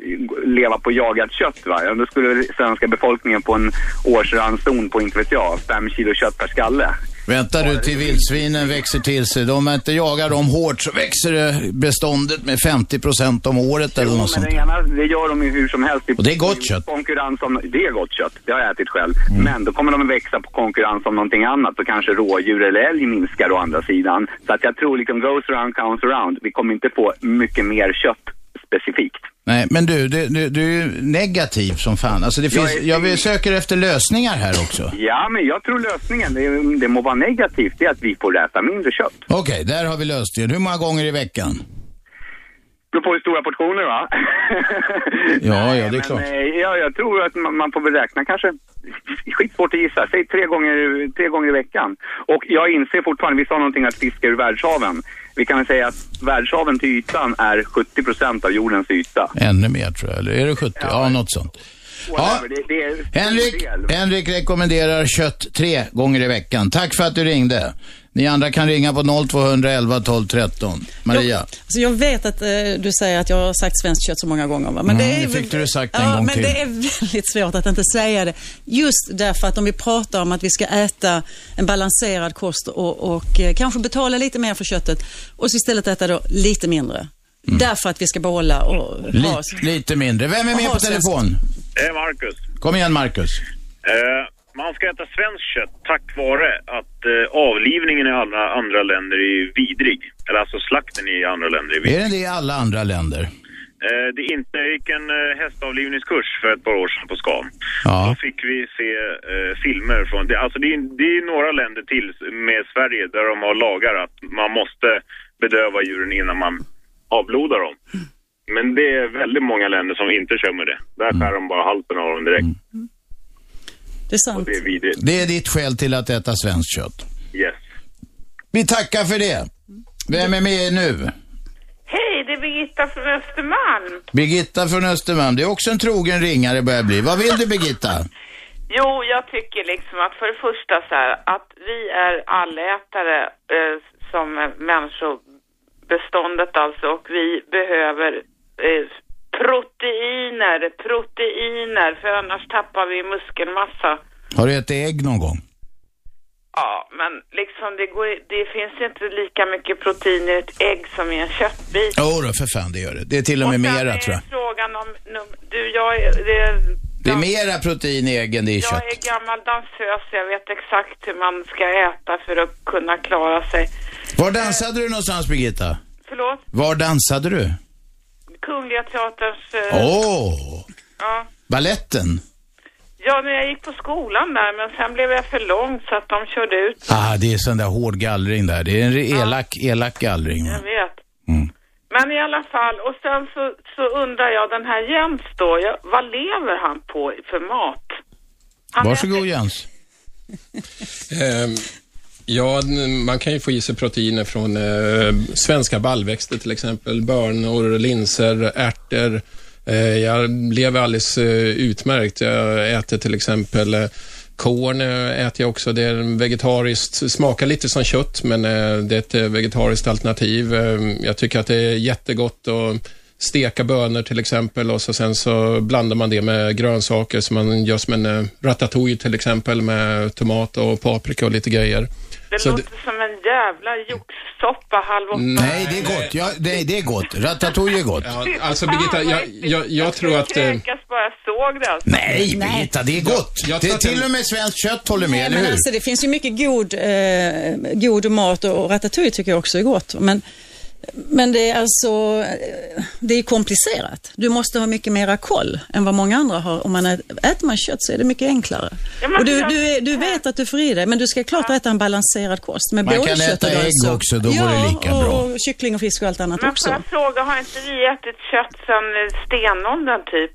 leva på jagat kött, va? då skulle svenska befolkningen på en årsranson på, inte vet jag, fem kilo kött per skalle. Vänta du till vildsvinen växer till sig. Om man inte jagar dem hårt så växer det beståndet med 50 procent om året eller Jo, något men sånt. det, ena, det gör de ju hur som helst. Och det är gott kött. Konkurrens om, det är gott kött, det har jag ätit själv. Mm. Men då kommer de att växa på konkurrens om någonting annat och kanske rådjur eller älg minskar å andra sidan. Så att jag tror liksom goes around comes around. Vi kommer inte få mycket mer kött specifikt. Nej, men du, du, du, du är ju negativ som fan. Alltså det Jag finns, jag vill söker efter lösningar här också. Ja, men jag tror lösningen, det, det må vara negativt, det är att vi får äta mindre kött. Okej, där har vi lösningen. Hur många gånger i veckan? Beror på hur stora portioner va? Ja, ja, det är Men, klart. eh, ja, jag tror att man, man får väl räkna kanske, skitsvårt att gissa, säg tre gånger, tre gånger i veckan. Och jag inser fortfarande, vi sa någonting att fiska ur världshaven. Vi kan väl säga att världshaven till ytan är 70 procent av jordens yta. Ännu mer tror jag, eller är det 70? Ja, något sånt. Ja, Whatever, det, det är Henrik. Henrik rekommenderar kött tre gånger i veckan. Tack för att du ringde. Ni andra kan ringa på 0211 12 13. Maria? Alltså jag vet att eh, du säger att jag har sagt svenskt kött så många gånger. Va? Men Mm, det, är, det fick du sagt en ja, gång men till. det är väldigt svårt att inte säga det. Just därför att om vi pratar om att vi ska äta en balanserad kost och, och eh, kanske betala lite mer för köttet och så istället äta då lite mindre. Därför att vi ska behålla och ha... Mm. Lite, lite mindre. Vem är med på telefon? Det är Marcus. Kom igen, Marcus. Eh, man ska äta svenskt kött tack vare att eh, avlivningen i alla andra länder är vidrig. Eller alltså slakten i andra länder är vidrig. Är det det i alla andra länder? Eh, det är inte, jag gick en eh, hästavlivningskurs för ett par år sedan på Scan. Ja. Då fick vi se eh, filmer från, det, alltså det är, det är några länder till med Sverige där de har lagar att man måste bedöva djuren innan man avblodar dem. Men det är väldigt många länder som inte kör med det. Där skär de bara halsen av dem direkt. Det är sant. Det är vidrigt. Det är ditt skäl till att äta svenskt kött. Yes. Vi tackar för det. Vem är med nu? Hej, det är Birgitta från Östermalm. Birgitta från Östermalm. Det är också en trogen ringare börjar bli. Vad vill du Birgitta? Jo, jag tycker liksom att för det första så här, att vi är allätare eh, som människobeståndet alltså och vi behöver eh, proteiner, proteiner, för annars tappar vi muskelmassa. Har du ätit ägg någon gång? Ja, men liksom det, går, det finns inte lika mycket protein i ett ägg som i en köttbit. Jo då, för fan det gör det. Det är till och med sen mera tror jag. frågan om, num- du, jag är, det är, Det är mera protein i ägg än i jag kött. är gammal dansös, jag vet exakt hur man ska äta för att kunna klara sig. Var dansade du någonstans Birgitta? Förlåt? Var dansade du? Kungliga Teaterns... eh, Åh! Ja. Balletten? ja, när jag gick på skolan där, men sen blev jag för lång så att de körde ut. Ah, det är sån där hård gallring där. Det är en elak, elak gallring. va? Jag vet. Mm. Men i alla fall, och sen så, så undrar jag, den här Jens då, jag, vad lever han på för mat? Han Varsågod Jens. Ehm, Ja, man kan ju få i sig proteiner från eh, svenska baljväxter till exempel. Bönor, linser, ärtor. Eh, jag lever alldeles eh, utmärkt. Jag äter till exempel eh, korn eh, äter jag också. Det är vegetariskt. Smakar lite som kött, men eh, det är ett eh, vegetariskt alternativ. Eh, jag tycker att det är jättegott att steka bönor till exempel och så sen så blandar man det med grönsaker som man gör som en eh, ratatouille till exempel med tomat och paprika och lite grejer. Det Så låter som en jävla joxsoppa halv åtta. Nej, det är gott. Ja, det, det är gott. Ratatouille är gott. Ja, alltså Birgitta, jag, jag, jag tror att... eh, Kräkas bara jag såg det alltså. Nej, Birgitta, det är gott. jag det är att till och med svenskt kött håller med, Nej, eller men hur? alltså, det finns ju mycket god, eh, god mat och, och ratatouille tycker jag också är gott. Men, men det är alltså, det är komplicerat. Du måste ha mycket mera koll än vad många andra har. Om man ä- äter man kött så är det mycket enklare. Ja, men och du, du, är- du vet att du får i dig, men du ska klart äta en balanserad kost med Man både kan kött och ägg också, då går ja, det lika och, bra. och kyckling och fisk och allt annat Men också. får jag fråga, har inte vi ätit kött sedan stenåldern typ?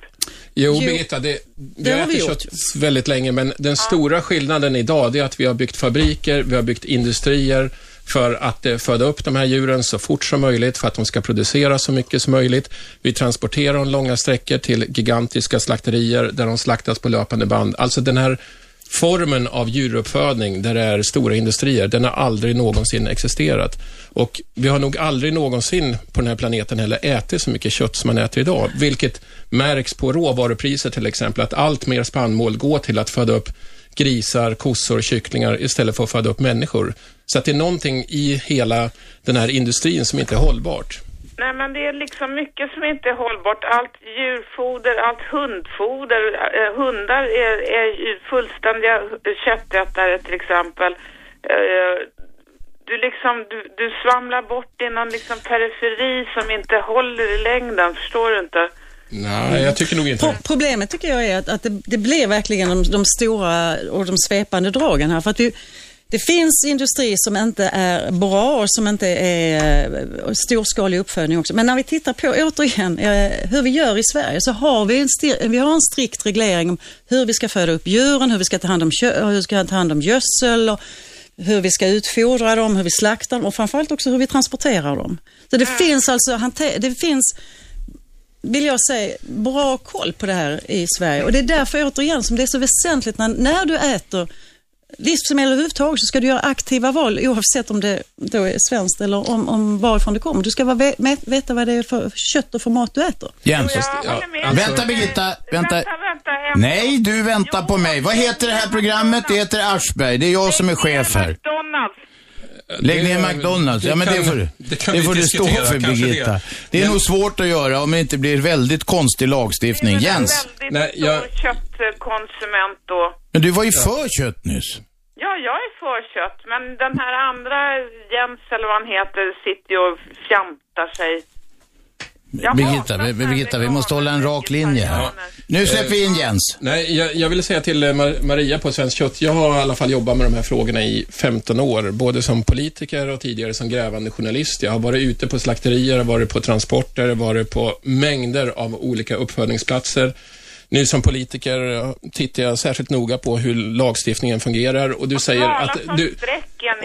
Jo, Jo, Birgitta, det, vi det har ätit kött väldigt länge, men den stora skillnaden idag är att vi har byggt fabriker, vi har byggt industrier för att eh, föda upp de här djuren så fort som möjligt, för att de ska producera så mycket som möjligt. Vi transporterar dem långa sträckor till gigantiska slakterier där de slaktas på löpande band. Alltså den här formen av djuruppfödning där det är stora industrier, den har aldrig någonsin existerat. Och vi har nog aldrig någonsin på den här planeten heller ätit så mycket kött som man äter idag, vilket märks på råvarupriser till exempel, att allt mer spannmål går till att föda upp grisar, kossor, kycklingar istället för att föda upp människor. Så att det är någonting i hela den här industrin som inte är hållbart. Nej men det är liksom mycket som inte är hållbart. Allt djurfoder, allt hundfoder. Eh, hundar är, är ju fullständiga köttätare till exempel. Eh, du liksom, du, du svamlar bort i någon liksom periferi som inte håller i längden, förstår du inte? Nej, jag tycker nog inte Pro-. Problemet tycker jag är att, att det, det blir verkligen de, de stora och de svepande dragen här. För att vi, det finns industri som inte är bra och som inte är eh, storskalig uppfödning också. Men när vi tittar på, återigen, eh, hur vi gör i Sverige så har vi en, vi har en strikt reglering om hur vi ska föda upp djuren, hur vi ska ta hand om, hur vi ska ta hand om gödsel och hur vi ska utfodra dem, hur vi slaktar dem och framförallt också hur vi transporterar dem. Så det finns alltså, det finns vill jag säga, bra koll på det här i Sverige. Och det är därför återigen som det är så väsentligt när, när du äter livsmedel överhuvudtaget så ska du göra aktiva val oavsett om det då är svenskt eller om, om varifrån det kommer. Du ska vara veta vad det är för kött och för mat du äter. Jens. Jag håller med. alltså- Vänta Birgitta, vänta. Vänta, Nej, du väntar på mig. Vad heter det här programmet? Det heter Aschberg. Det är jag som är chef här. McDonalds. Lägg ner Det- McDonalds. Ja, det men det kan- får, du- det kan det vi får du stå för Birgitta. det. Det är Men- nog svårt att göra om det inte blir väldigt konstig lagstiftning. Det är Jens, en väldigt Nej, stor jag- köttkonsument då. men du var ju för kött nyss. Ja, jag är för kött, men den här andra Jens eller vad han heter sitter ju och fjantar sig. Birgitta, vi, Birgitta, vi måste hålla en rak linje här. Nu släpper vi in Jens. Nej, jag, jag ville säga till eh, Mar- Maria på Svenskt Kött, jag har i alla fall jobbat med de här frågorna i 15 år, både som politiker och tidigare som grävande journalist. Jag har varit ute på slakterier, varit på transporter, varit på mängder av olika uppfödningsplatser. Nu som politiker eh, tittar jag särskilt noga på hur lagstiftningen fungerar och du säger Smala att du...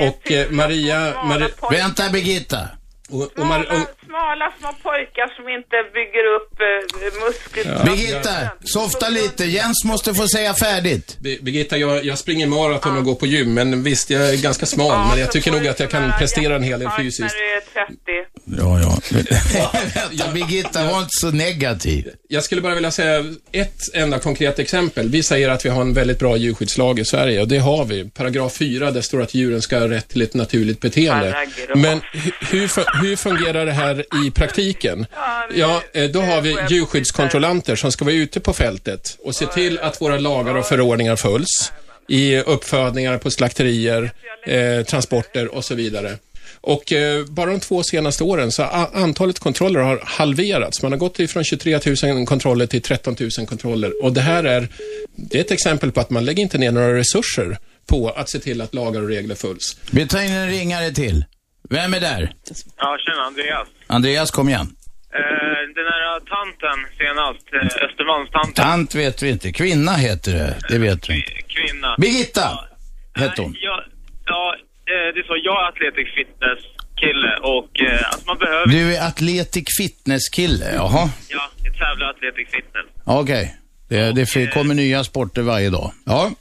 Och eh, Maria, Mari. Vänta Birgitta. Och, och Smala, och, smala små pojkar som inte bygger upp eh, muskler. Birgitta, softa lite. Jens måste få säga färdigt. Bi- Birgitta, jag, jag springer maraton och går på gym, men visst, jag är ganska smal, Ja, men jag tycker nog att jag kan prestera en hel del fysiskt. När du är 30. Ja, ja. Vänta, Birgitta, var inte så negativ. Jag skulle bara vilja säga ett enda konkret exempel. Vi säger att vi har en väldigt bra djurskyddslag i Sverige och det har vi. Paragraf 4, där står att djuren ska ha rätt till ett naturligt beteende. Men hu- hur, hur fungerar det här i praktiken? Ja, eh, då har vi djurskyddskontrollanter som ska vara ute på fältet och se till att våra lagar och förordningar följs i uppfödningar på slakterier, eh, transporter och så vidare. Och eh, bara de två senaste åren så har antalet kontroller har halverats. Man har gått ifrån 23 000 kontroller till 13 000 kontroller. Och det här är, det är ett exempel på att man lägger inte ner några resurser på att se till att lagar och regler följs. Vi tar in en ringare till. Vem är där? Ja, tjena Andreas. Andreas, kom igen. Eh, den här tanten senast, eh, Östermalmstanten. Tant vet vi inte. Kvinna heter det. Det vet vi. Kvinna. Birgitta hette hon. Ja, ja eh, det är så. Jag är athletic fitness kille och eh, alltså man behöver... Du är atletic fitness-kille, jaha. Ja, jag tävlar athletic fitness. Okej. Det, det f- kommer nya sporter varje dag. Ja.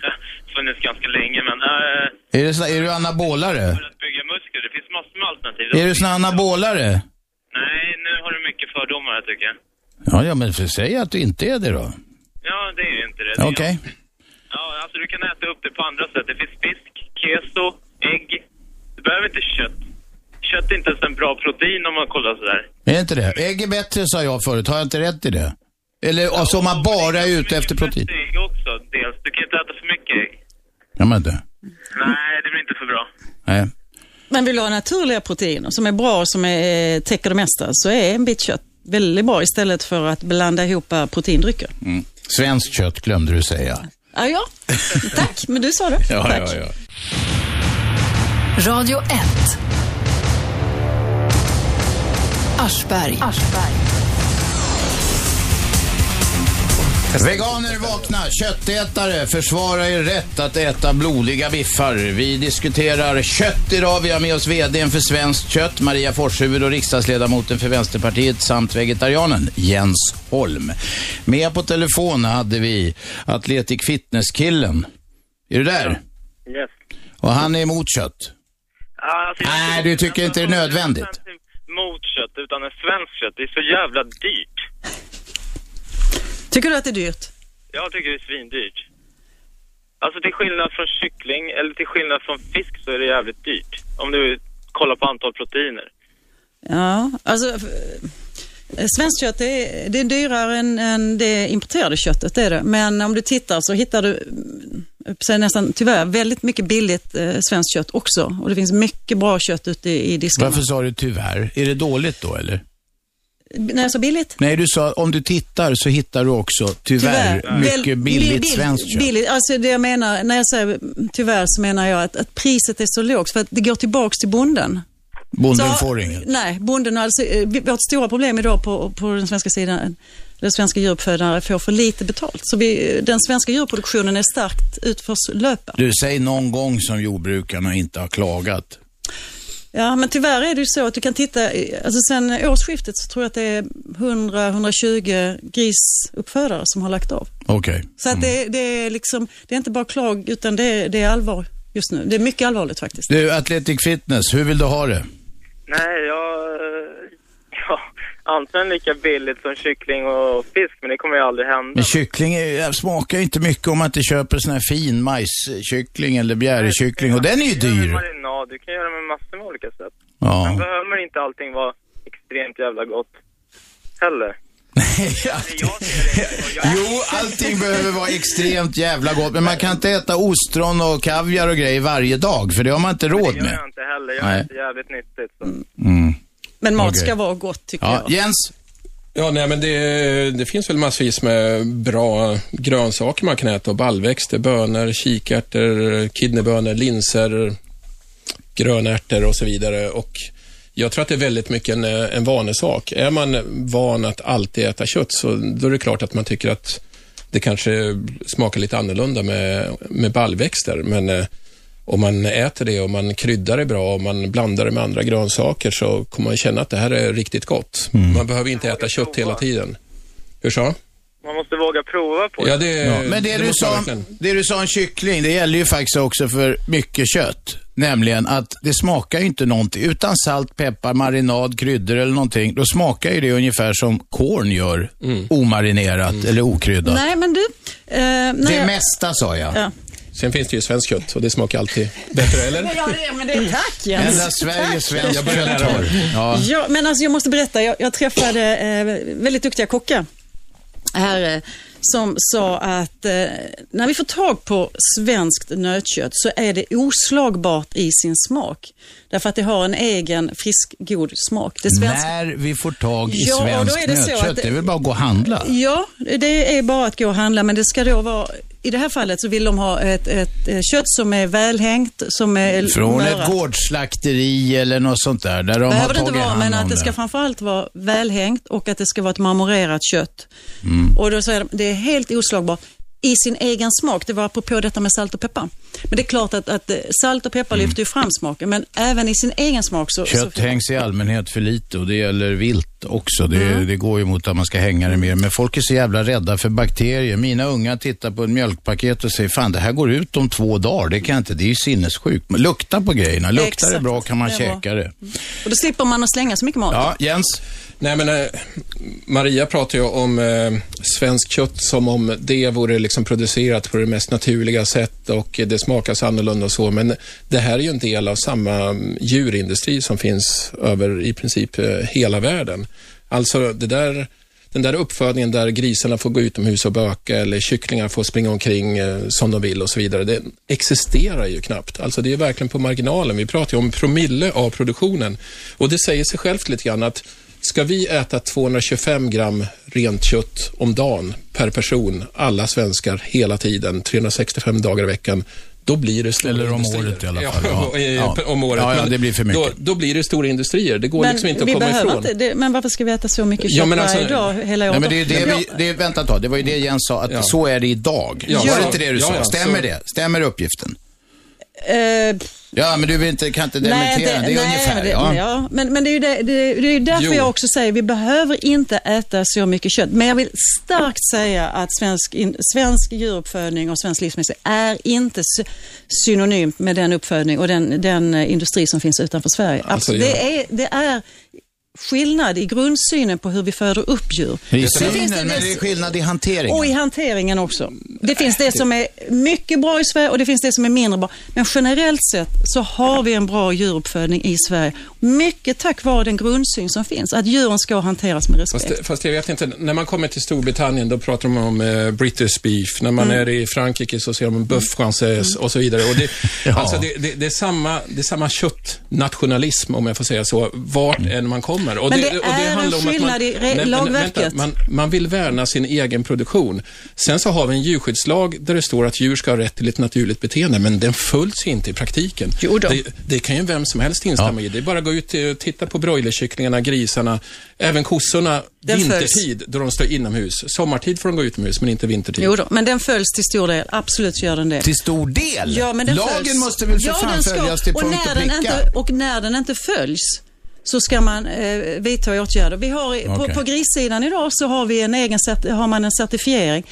Funnits ganska länge men... Eh, Är, det, så- är du anabolare? Det finns massor med alternativ. Är du sån anabolare? Nej, nu har du mycket fördomar tycker jag. Ja, ja, men för säg att du inte är det då. Ja, det är ju inte det. det. Okej. Ja, alltså du kan äta upp det på andra sätt. Det finns fisk, keso, ägg. Du behöver inte kött. Kött är inte ens en bra protein om man kollar sådär. Är inte det? Ägg är bättre sa jag förut. Har jag inte rätt i det? Eller alltså om man bara är ute efter protein? Ägg också, dels. Du kan inte äta för mycket ägg. Ja, men det. Nej, det blir inte för bra. Nej. Men vill du ha naturliga proteiner som är bra och som är, täcker det mesta så är en bit kött väldigt bra istället för att blanda ihop proteindrycker. Mm. Svenskt kött glömde du säga. Ja, ja. Tack, men du sa det. Ja, Tack. ja, ja. Radio 1. Aschberg. Veganer vakna, köttätare, försvara er rätt att äta blodiga biffar. Vi diskuterar kött idag. Vi har med oss VDn för Svenskt kött, Maria Forshuvud och riksdagsledamoten för Vänsterpartiet samt vegetarianen Jens Holm. Med på telefon hade vi Athletic Fitness-killen. Är du där? Yes. Och han är emot kött. Ja, alltså, Nej, du tycker inte det är nödvändigt? Jag är inte Mot kött, utan en svensk kött. Det är så jävla dyrt. Tycker du att det är dyrt? Jag tycker det är svindyrt. Alltså till skillnad från kyckling, eller till skillnad från fisk så är det jävligt dyrt. Om du kollar på antal proteiner. Ja, alltså eh, svenskt kött är, det är dyrare än, än det importerade köttet, det är det. Men om du tittar så hittar du mm, säger nästan tyvärr väldigt mycket billigt eh, svenskt kött också. Och det finns mycket bra kött ute i, i diskarna. Varför sa du tyvärr? Är det dåligt då eller? När jag sa billigt? Nej, du sa om du tittar så hittar du också tyvärr, mycket Väl- billigt bill- svenskt kött. Billigt, alltså det jag menar, när jag säger tyvärr så menar jag att, att priset är så lågt för att det går tillbaks till bonden. Bonden Så- får inget. Nej, bonden alltså, eh, vårt stora problem idag på, på den svenska sidan, den svenska djuruppfödare får för lite betalt. Så vi, den svenska djurproduktionen är starkt utförslöpad. Du, säg någon gång som jordbrukarna inte har klagat. Ja, men tyvärr är det ju så att du kan titta, alltså sen årsskiftet så tror jag att det är 100-120 grisuppfödare som har lagt av. Okej. Så att det, det är liksom, det är inte bara klag utan det är, det är allvar just nu. Det är mycket allvarligt faktiskt. Du, Athletic Fitness, hur vill du ha det? Nej, jag... antingen lika billigt som kyckling och fisk, men det kommer ju aldrig hända. Men kyckling är, smakar ju inte mycket om man inte köper sån här fin majskyckling eller bjärekyckling och den är ju med dyr. marinad, du kan göra med massor med olika sätt. Sen Ja. behöver inte allting vara extremt jävla gott heller. Jo, allting behöver vara extremt jävla gott, men man kan inte äta ostron och kaviar och grejer varje dag, för det har man inte råd Det gör med. jag inte heller, jag Nej. äter jävligt nyttigt. Så. Mm. Men mat ska vara gott tycker Ja, jag. Jens? Ja, nej, men det, det finns väl massvis med bra grönsaker man kan äta och baljväxter, bönor, kikärtor, kidneybönor, linser, grönärtor och så vidare. Och jag tror att det är väldigt mycket en, en vanesak. Är man van att alltid äta kött så då är det klart att man tycker att det kanske smakar lite annorlunda med, med baljväxter. Men eh, om man äter det och man kryddar det bra och man blandar det med andra grönsaker så kommer man känna att det här är riktigt gott. Man behöver inte äta kött hela tiden. Hur så? Man måste våga prova på Ja, det, Ja, men det, du måste man sa, verkligen. det du sa om kyckling, det gäller ju faktiskt också för mycket kött. Nämligen att det smakar ju inte någonting. Utan salt, peppar, marinad, kryddor eller någonting, då smakar ju det ungefär som korn gör, Mm. omarinerat eller okryddat. Nej, men du. Eh, Det jag- mesta sa jag. Ja. Sen finns det ju svenskt kött och det smakar alltid bättre, eller? Ja, det, men det är tack Jens. Enda Sverige svenskt Jag börjar lära mig. kött har. Ja. Ja, men alltså jag måste berätta. Jag, jag träffade eh, väldigt duktiga kockar här eh, som sa att eh, när vi får tag på svenskt nötkött så är det oslagbart i sin smak. Därför att det har en egen frisk, god smak. Det svenska... När vi får tag i Ja, svenskt är det så nötkött, att- det är väl bara att gå och handla? Ja, det är bara att gå och handla, men det ska då vara i det här fallet så vill de ha ett, ett, kött som är välhängt, som är Från ett mörat. gårdsslakteri eller något sånt där, där de har behöver det inte vara, men att det ska framförallt vara välhängt och att det ska vara ett marmorerat kött. Mm. Och då säger de, det är helt oslagbart i sin egen smak. Det var apropå detta med salt och peppar. Men det är klart att, att eh, salt och peppar lyfter ju fram smaken, men även i sin egen smak så... så Mm. Kött hängs i allmänhet för lite och det gäller vilt också. Det, Mm. det går ju mot att man ska hänga det mer. Men folk är så jävla rädda för bakterier. Mina unga tittar på ett mjölkpaket och säger, fan det här går ut om två dagar. Det kan inte, det är ju sinnessjukt. Men lukta på grejerna. Luktar det Exakt. bra kan man Det är bra. käka det. och då slipper man att slänga så mycket mat. Ja, Jens. Nej, men eh, Maria pratar ju om eh, svenskt kött som om det vore liksom producerat på det mest naturliga sätt och det smakar så annorlunda och så. Men det här är ju en del av samma djurindustri som finns över i princip eh, hela världen. Alltså det där, den där uppfödningen där grisarna får gå utomhus och böka eller kycklingar får springa omkring eh, som de vill och så vidare. Det existerar ju knappt. Alltså det är verkligen på marginalen. Vi pratar ju om promille av produktionen. Och det säger sig självt lite grann att Ska vi äta 225 gram rent kött om dagen per person, alla svenskar, hela tiden, 365 dagar i veckan, då blir det stora Eller om industrier. året i alla fall, Ja, ja. om året. Ja, ja, Men det blir för mycket. Då, då blir det stora industrier. Det går liksom inte att komma ifrån. inte, det, men varför ska vi äta så mycket kött Ja, men alltså- varje dag, hela året? Nej, men det det vi, det, vänta ett tag, det var ju det Jens sa, att Ja. så är det idag. Ja, var det inte det du ja, sa? ja, Stämmer så- det? Stämmer uppgiften? Eh, Ja, men du vill inte, kan inte dementera, det, är nej, ungefär. det, ja. ja. men, men det är ju det, det, det är därför Jo. jag också säger vi behöver inte äta så mycket kött. Men jag vill starkt säga att svensk, in, svensk djuruppfödning och svensk livsmedel är inte sy- synonymt med den uppfödning och den, den eh, industri som finns utanför Sverige. Alltså, det, är, det är skillnad i grundsynen på hur vi föder upp djur. I synen, men det- det är skillnad i hanteringen. Och i hanteringen också. Det finns det som är mycket bra i Sverige och det finns det som är mindre bra. Men generellt sett så har vi en bra djuruppfödning i Sverige. Mycket tack vare den grundsyn som finns, att djuren ska hanteras med respekt. Fast, fast jag vet inte, när man kommer till Storbritannien då pratar de om eh, British beef. När man är i Frankrike så ser de bœuf française och så vidare. Och det, Ja. alltså det, det, det, är samma, det är samma köttnationalism, om jag får säga så, vart än man kommer. Och Men det är en handlar om att skillnad i re- men lagverket. vänta, man, man vill värna sin egen produktion. Sen så har vi en djurskyddslag där det står att djur ska ha rätt till ett naturligt beteende, men den följs inte i praktiken. Jo då. Det, det kan ju vem som helst instämma Ja. i. Det är bara att gå ut och titta på broilerkycklingarna, grisarna, även kossorna Den vintertid då de står inomhus. Sommartid får de gå utomhus, men inte vintertid. Jo då, men den följs till stor del. Absolut gör den det. Till stor del? Ja, men den Lagen följs. måste väl för Ja, fan följas till och punkt när och den pricka? inte, Och när den inte följs så ska man eh, vidta åtgärder. Vi har, Okej. på, på grissidan idag så har, vi en egen, har man en certifiering.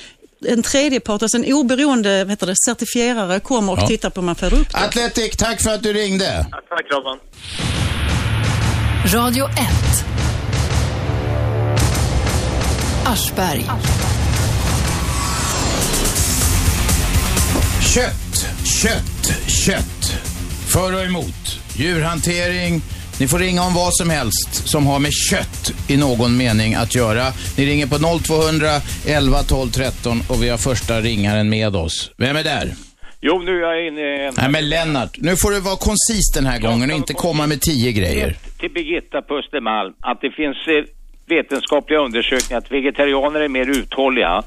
En tredjepart, alltså en oberoende heter det, certifierare kommer och Ja. tittar på hur man föder upp det. Atletic, tack för att du ringde. Ja, tack Robban. Radio 1. Aschberg. Kött, kött, kött. För och emot. Djurhantering. Ni får ringa om vad som helst som har med kött i någon mening att göra. Ni ringer på 0200 11 12 13 och vi har första ringaren med oss. Vem är där? Jo, nu är jag inne i en... Nej men Lennart, nu får du vara koncis den här gången och inte komma med tio grejer. till Birgitta på Östermalm att det finns eh, vetenskapliga undersökningar att vegetarianer är mer uthålliga.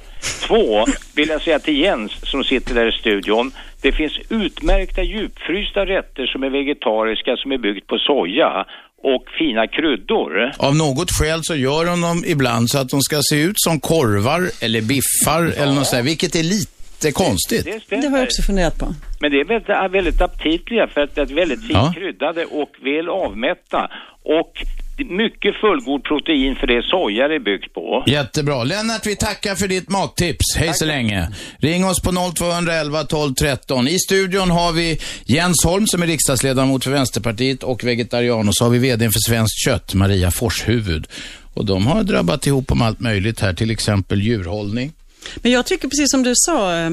Två, vill jag säga till Jens som sitter där i studion, det finns utmärkta djupfrysta rätter som är vegetariska som är byggt på soja och fina kryddor. Av något skäl så gör de dem ibland så att de ska se ut som korvar eller biffar eller något sånt vilket är lite jättekonstigt. Det stämmer. Det har jag också funderat på. Men det är väldigt, väldigt aptitliga för att det är väldigt fint Ja. kryddade och väl avmätta. Och mycket fullgod protein för det soja är byggt på. Jättebra. Lennart, vi tackar för ditt mattips. Hej så länge. Ring oss på 0211 12 13. I studion har vi Jens Holm som är riksdagsledamot för Vänsterpartiet och vegetarian och så har vi VD för Svenskt Kött, Maria Forshuvud. Och de har drabbat ihop om allt möjligt här, till exempel djurhållning. Men jag tycker precis som du sa, eh,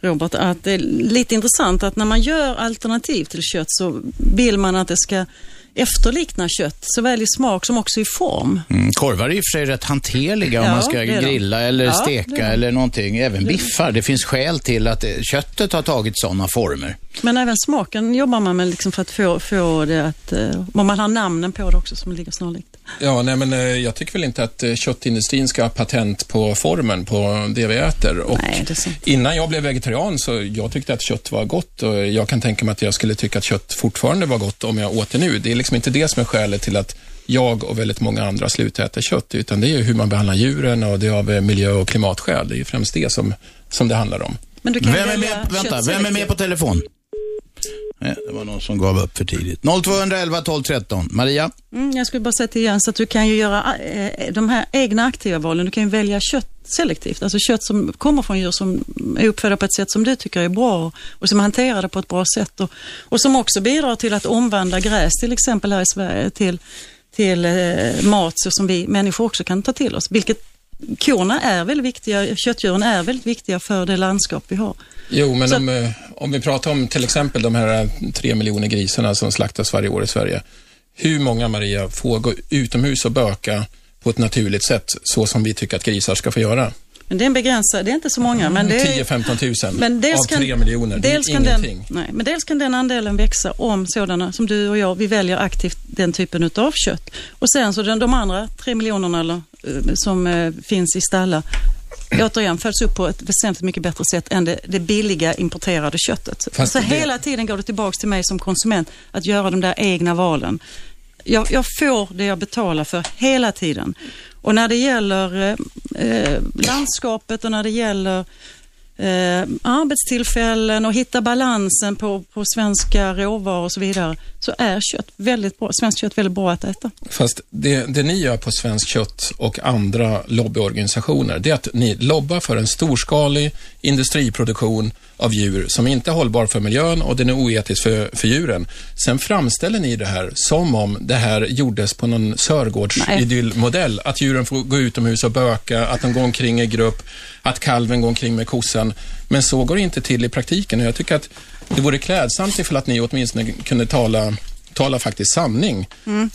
Robert, att det är lite intressant att när man gör alternativ till kött så vill man att det ska efterlikna kött, såväl i smak som också i form. Mm, korvar är i och för sig rätt hanterliga om Ja, man ska grilla eller Ja, steka eller någonting. Även biffar. Det finns skäl till att eh, köttet har tagit sådana former. Men även smaken jobbar man med liksom för att få, få det att, eh, om man har namnen på det också som ligger snarlikt. Ja, nej men eh, jag tycker väl inte att eh, köttindustrin ska ha patent på formen på det vi äter. Och Nej, det är sant. innan jag blev vegetarian så jag tyckte att kött var gott och jag kan tänka mig att jag skulle tycka att kött fortfarande var gott om jag åt det nu. Det är liksom inte det som är skälet till att jag och väldigt många andra slutar äta kött, utan det är ju hur man behandlar djuren och det är av miljö och klimatskäl. Det är ju främst det som, som det handlar om. Men du kan Vem är, med, vänta, vem är med på telefon? Nej, det var någon som gav upp för tidigt. 0211 12 13. Maria? Mm, jag skulle bara säga till Jens att du kan ju göra eh, de här egna aktiva valen. Du kan ju välja kött selektivt, alltså kött som kommer från djur som är uppfödda på ett sätt som du tycker är bra och som hanterar det på ett bra sätt och, och som också bidrar till att omvandla gräs till exempel här i Sverige till, till eh, mat så som vi människor också kan ta till oss. Vilket korna är väldigt viktiga, köttdjuren är väldigt viktiga för det landskap vi har. Jo, men Så- om, om vi pratar om till exempel de här tre miljoner grisarna som slaktas varje år i Sverige. Hur många, Maria, får gå utomhus och böka på ett naturligt sätt, så som vi tycker att grisar ska få göra? Men det är en begränsad, det är inte så många. Men det är, 10-15 000 Men dels av kan, 3 miljoner. Dels det är kan ingenting. den, nej, men dels kan den andelen växa om sådana som du och jag, vi väljer aktivt den typen utav kött. Och sen så den, de andra tre miljonerna eller, eh, som eh, finns i stallar, återigen följs upp på ett väsentligt mycket bättre sätt än det, det billiga importerade köttet. Fast så det- hela tiden går det tillbaks till mig som konsument att göra de där egna valen. Jag, jag får det jag betalar för hela tiden. Och när det gäller eh, eh, landskapet och när det gäller eh, arbetstillfällen och hitta balansen på, på svenska råvaror och så vidare, så är kött väldigt bra, svenskt kött väldigt bra att äta. Fast det, det ni gör på Svenskt Kött och andra lobbyorganisationer, det är att ni lobbar för en storskalig industriproduktion av djur som inte är hållbar för miljön och den är oetisk för, för djuren. Sen framställer ni det här som om det här gjordes på någon Sörgårdsidyllmodell. Att djuren får gå utomhus och böka, att de går omkring i grupp, att kalven går omkring med kossan. Men så går det inte till i praktiken och jag tycker att det vore klädsamt ifall att ni åtminstone kunde tala tala faktiskt sanning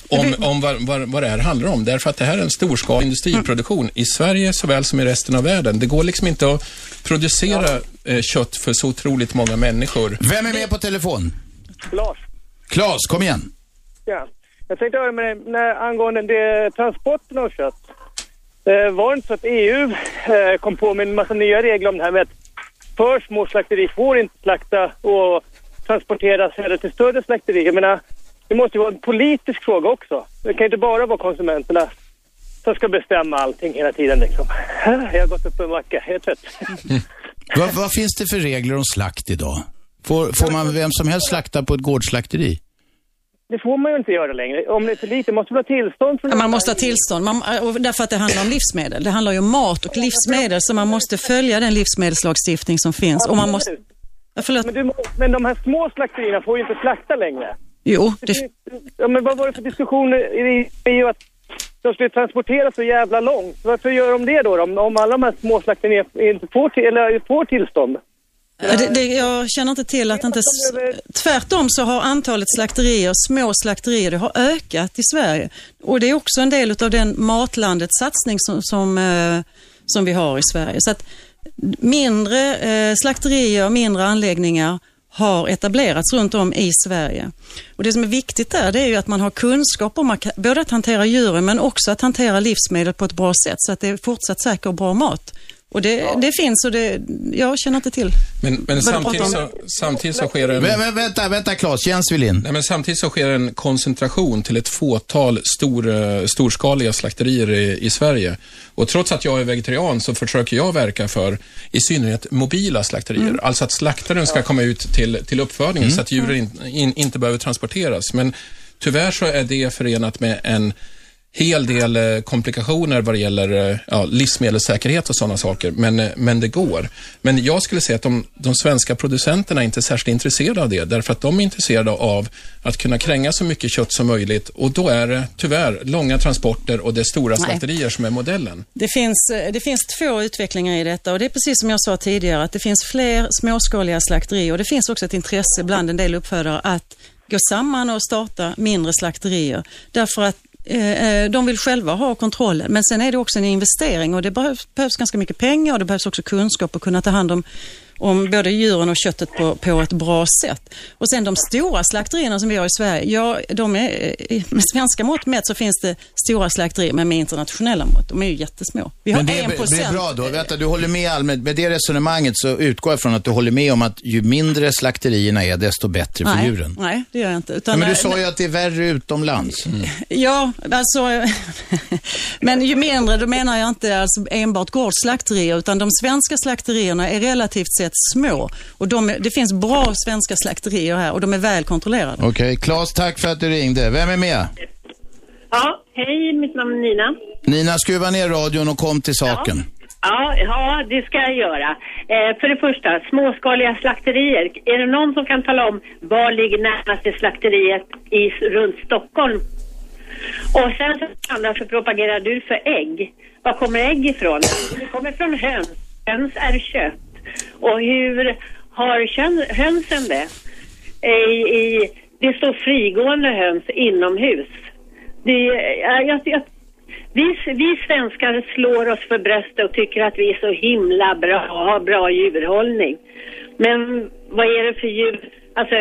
om, om vad, vad, vad det här handlar om. Därför att det här är en storskalig industriproduktion i Sverige såväl som i resten av världen. Det går liksom inte att producera eh, kött för så otroligt många människor. Vem är med på telefon? Lars. Klas, kom igen. Ja. Jag tänkte höra med dig när, angående det, transporten av kött. Eh, var det inte så att EU eh, kom på med en massa nya regler om det här med att för små slakterier får inte slakta och transporteras heller till större slakterier. Jag menar, det måste ju vara en politisk fråga också. Det kan inte bara vara konsumenterna som ska bestämma allting hela tiden liksom. Jag har gått upp en macka, jag är trött. Vad, vad finns det för regler om slakt idag? Får, får man vem som helst slakta på ett gårdsslakteri? Det får man ju inte göra längre. Om det är för lite måste man ha tillstånd från Man måste ha tillstånd, man, därför att det handlar om livsmedel. Det handlar ju om mat och livsmedel, så man måste följa den livsmedelslagstiftning som finns. Och man måste... Ja, förlåt. Men, du, men de här små slakterierna får ju inte slakta längre. Jo, det, Ja, men vad var det för diskussioner i EU att de skulle transportera så jävla långt? Varför gör de det då? Om, om alla de här små slakterierna inte får, till, eller får tillstånd? Det, det, jag känner inte till att inte... Tvärtom så har antalet slakterier, små slakterier, det har ökat i Sverige. Och det är också en del av den matlandets satsning som, som, eh, som vi har i Sverige. Så att mindre eh, slakterier, mindre anläggningar har etablerats runt om i Sverige. Och Det som är viktigt där det är ju att man har kunskap om att, både att hantera djuren men också att hantera livsmedel på ett bra sätt så att det är fortsatt säker och bra mat och det, det finns och det, jag känner inte till. Men, men samtidigt, så, samtidigt så sker en... Vä- vä- vänta, vänta Claes, Jens vill in. Nej, men samtidigt så sker en koncentration till ett fåtal stor, eh, storskaliga slakterier i, i Sverige. Och trots att jag är vegetarian så försöker jag verka för i synnerhet mobila slakterier. Alltså att slaktaren ska komma ut till, till uppfödningen så att djuren in, in, inte behöver transporteras. Men tyvärr så är det förenat med en hel del eh, komplikationer vad det gäller eh, ja, livsmedelssäkerhet och sådana saker, men, eh, men det går. Men jag skulle säga att de, de svenska producenterna är inte särskilt intresserade av det, därför att de är intresserade av att kunna kränga så mycket kött som möjligt och då är det tyvärr långa transporter och det är stora slakterier som är modellen. Det finns, det finns två utvecklingar i detta och det är precis som jag sa tidigare att det finns fler småskaliga slakterier och det finns också ett intresse bland en del uppfödare att gå samman och starta mindre slakterier. Därför att Eh, eh, de vill själva ha kontrollen. Men sen är det också en investering och det behövs, behövs ganska mycket pengar och det behövs också kunskap att kunna ta hand om om både djuren och köttet på, på ett bra sätt. Och sen de stora slakterierna som vi har i Sverige, ja, de är, eh, med svenska mått mätt så finns det stora slakterier, men med internationella mått, de är ju jättesmå. Vi har Men det en är, procent. det är bra då. Vänta, du håller med allmänt. Med det resonemanget så utgår jag från att du håller med om att ju mindre slakterierna är, desto bättre för nej, djuren. Nej, det gör jag inte. Utan, men du eh, sa ju att det är värre utomlands. Ja, alltså, men ju mindre, då menar jag inte alltså enbart gårdsslakterier, utan de svenska slakterierna är relativt sett små. Och de, är- det finns bra svenska slakterier här och de är väl kontrollerade. Okej, Claes, tack för att du ringde. Vem är med? Ja, hej, mitt namn är Nina. Nina, skruva ner radion och kom till saken. Ja, ja, det ska jag göra. Eh, för det första, småskaliga slakterier. Är det någon som kan tala om var ligger närmaste slakteriet i, runt Stockholm? Och sen så andra så propagerar du för ägg. Var kommer ägg ifrån? Det kommer från höns. Höns är kött. Och hur har hönsen det? I, i, det står frigående höns inomhus. Det, ja, jag, jag, vi, vi svenskar slår oss för bröstet och tycker att vi är så himla bra och har bra djurhållning. Men vad är det för djur? Alltså,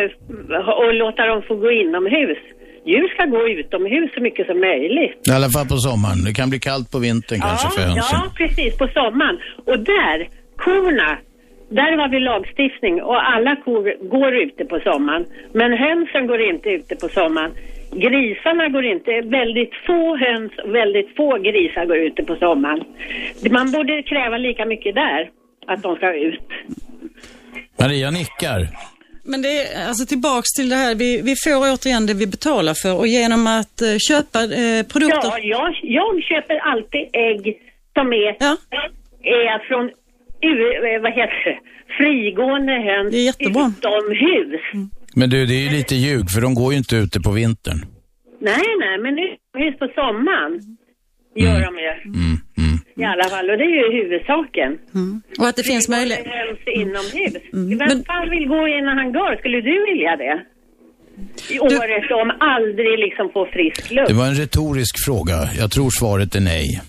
och låta dem få gå inomhus. Djur ska gå utomhus så mycket som möjligt. I alla fall på sommaren. Det kan bli kallt på vintern kanske för hönsen. Ja, precis, på sommaren. Och där, korna, där har vi lagstiftning och alla kor går ute på sommaren. Men hönsen går inte ute på sommaren. Grisarna går inte, väldigt få höns och väldigt få grisar går ute på sommaren. Man borde kräva lika mycket där, att de ska ut. Maria nickar. Men det är alltså tillbaks till det här, vi, vi får återigen det vi betalar för och genom att eh, köpa eh, produkter. Ja, jag, jag köper alltid ägg som är, är från vad heter det? frigående höns Det är jättebra. utomhus. Men du, det är ju lite ljug för de går ju inte ute på vintern. Nej, nej, men utomhus på sommaren gör de ju. I alla fall, och det är ju huvudsaken. Och att det finns möjlighet. Höns inomhus. Mm. Vem fan vill gå i en hangar? Skulle du vilja det? I året om aldrig liksom få frisk luft. Det var en retorisk fråga. Jag tror svaret är nej.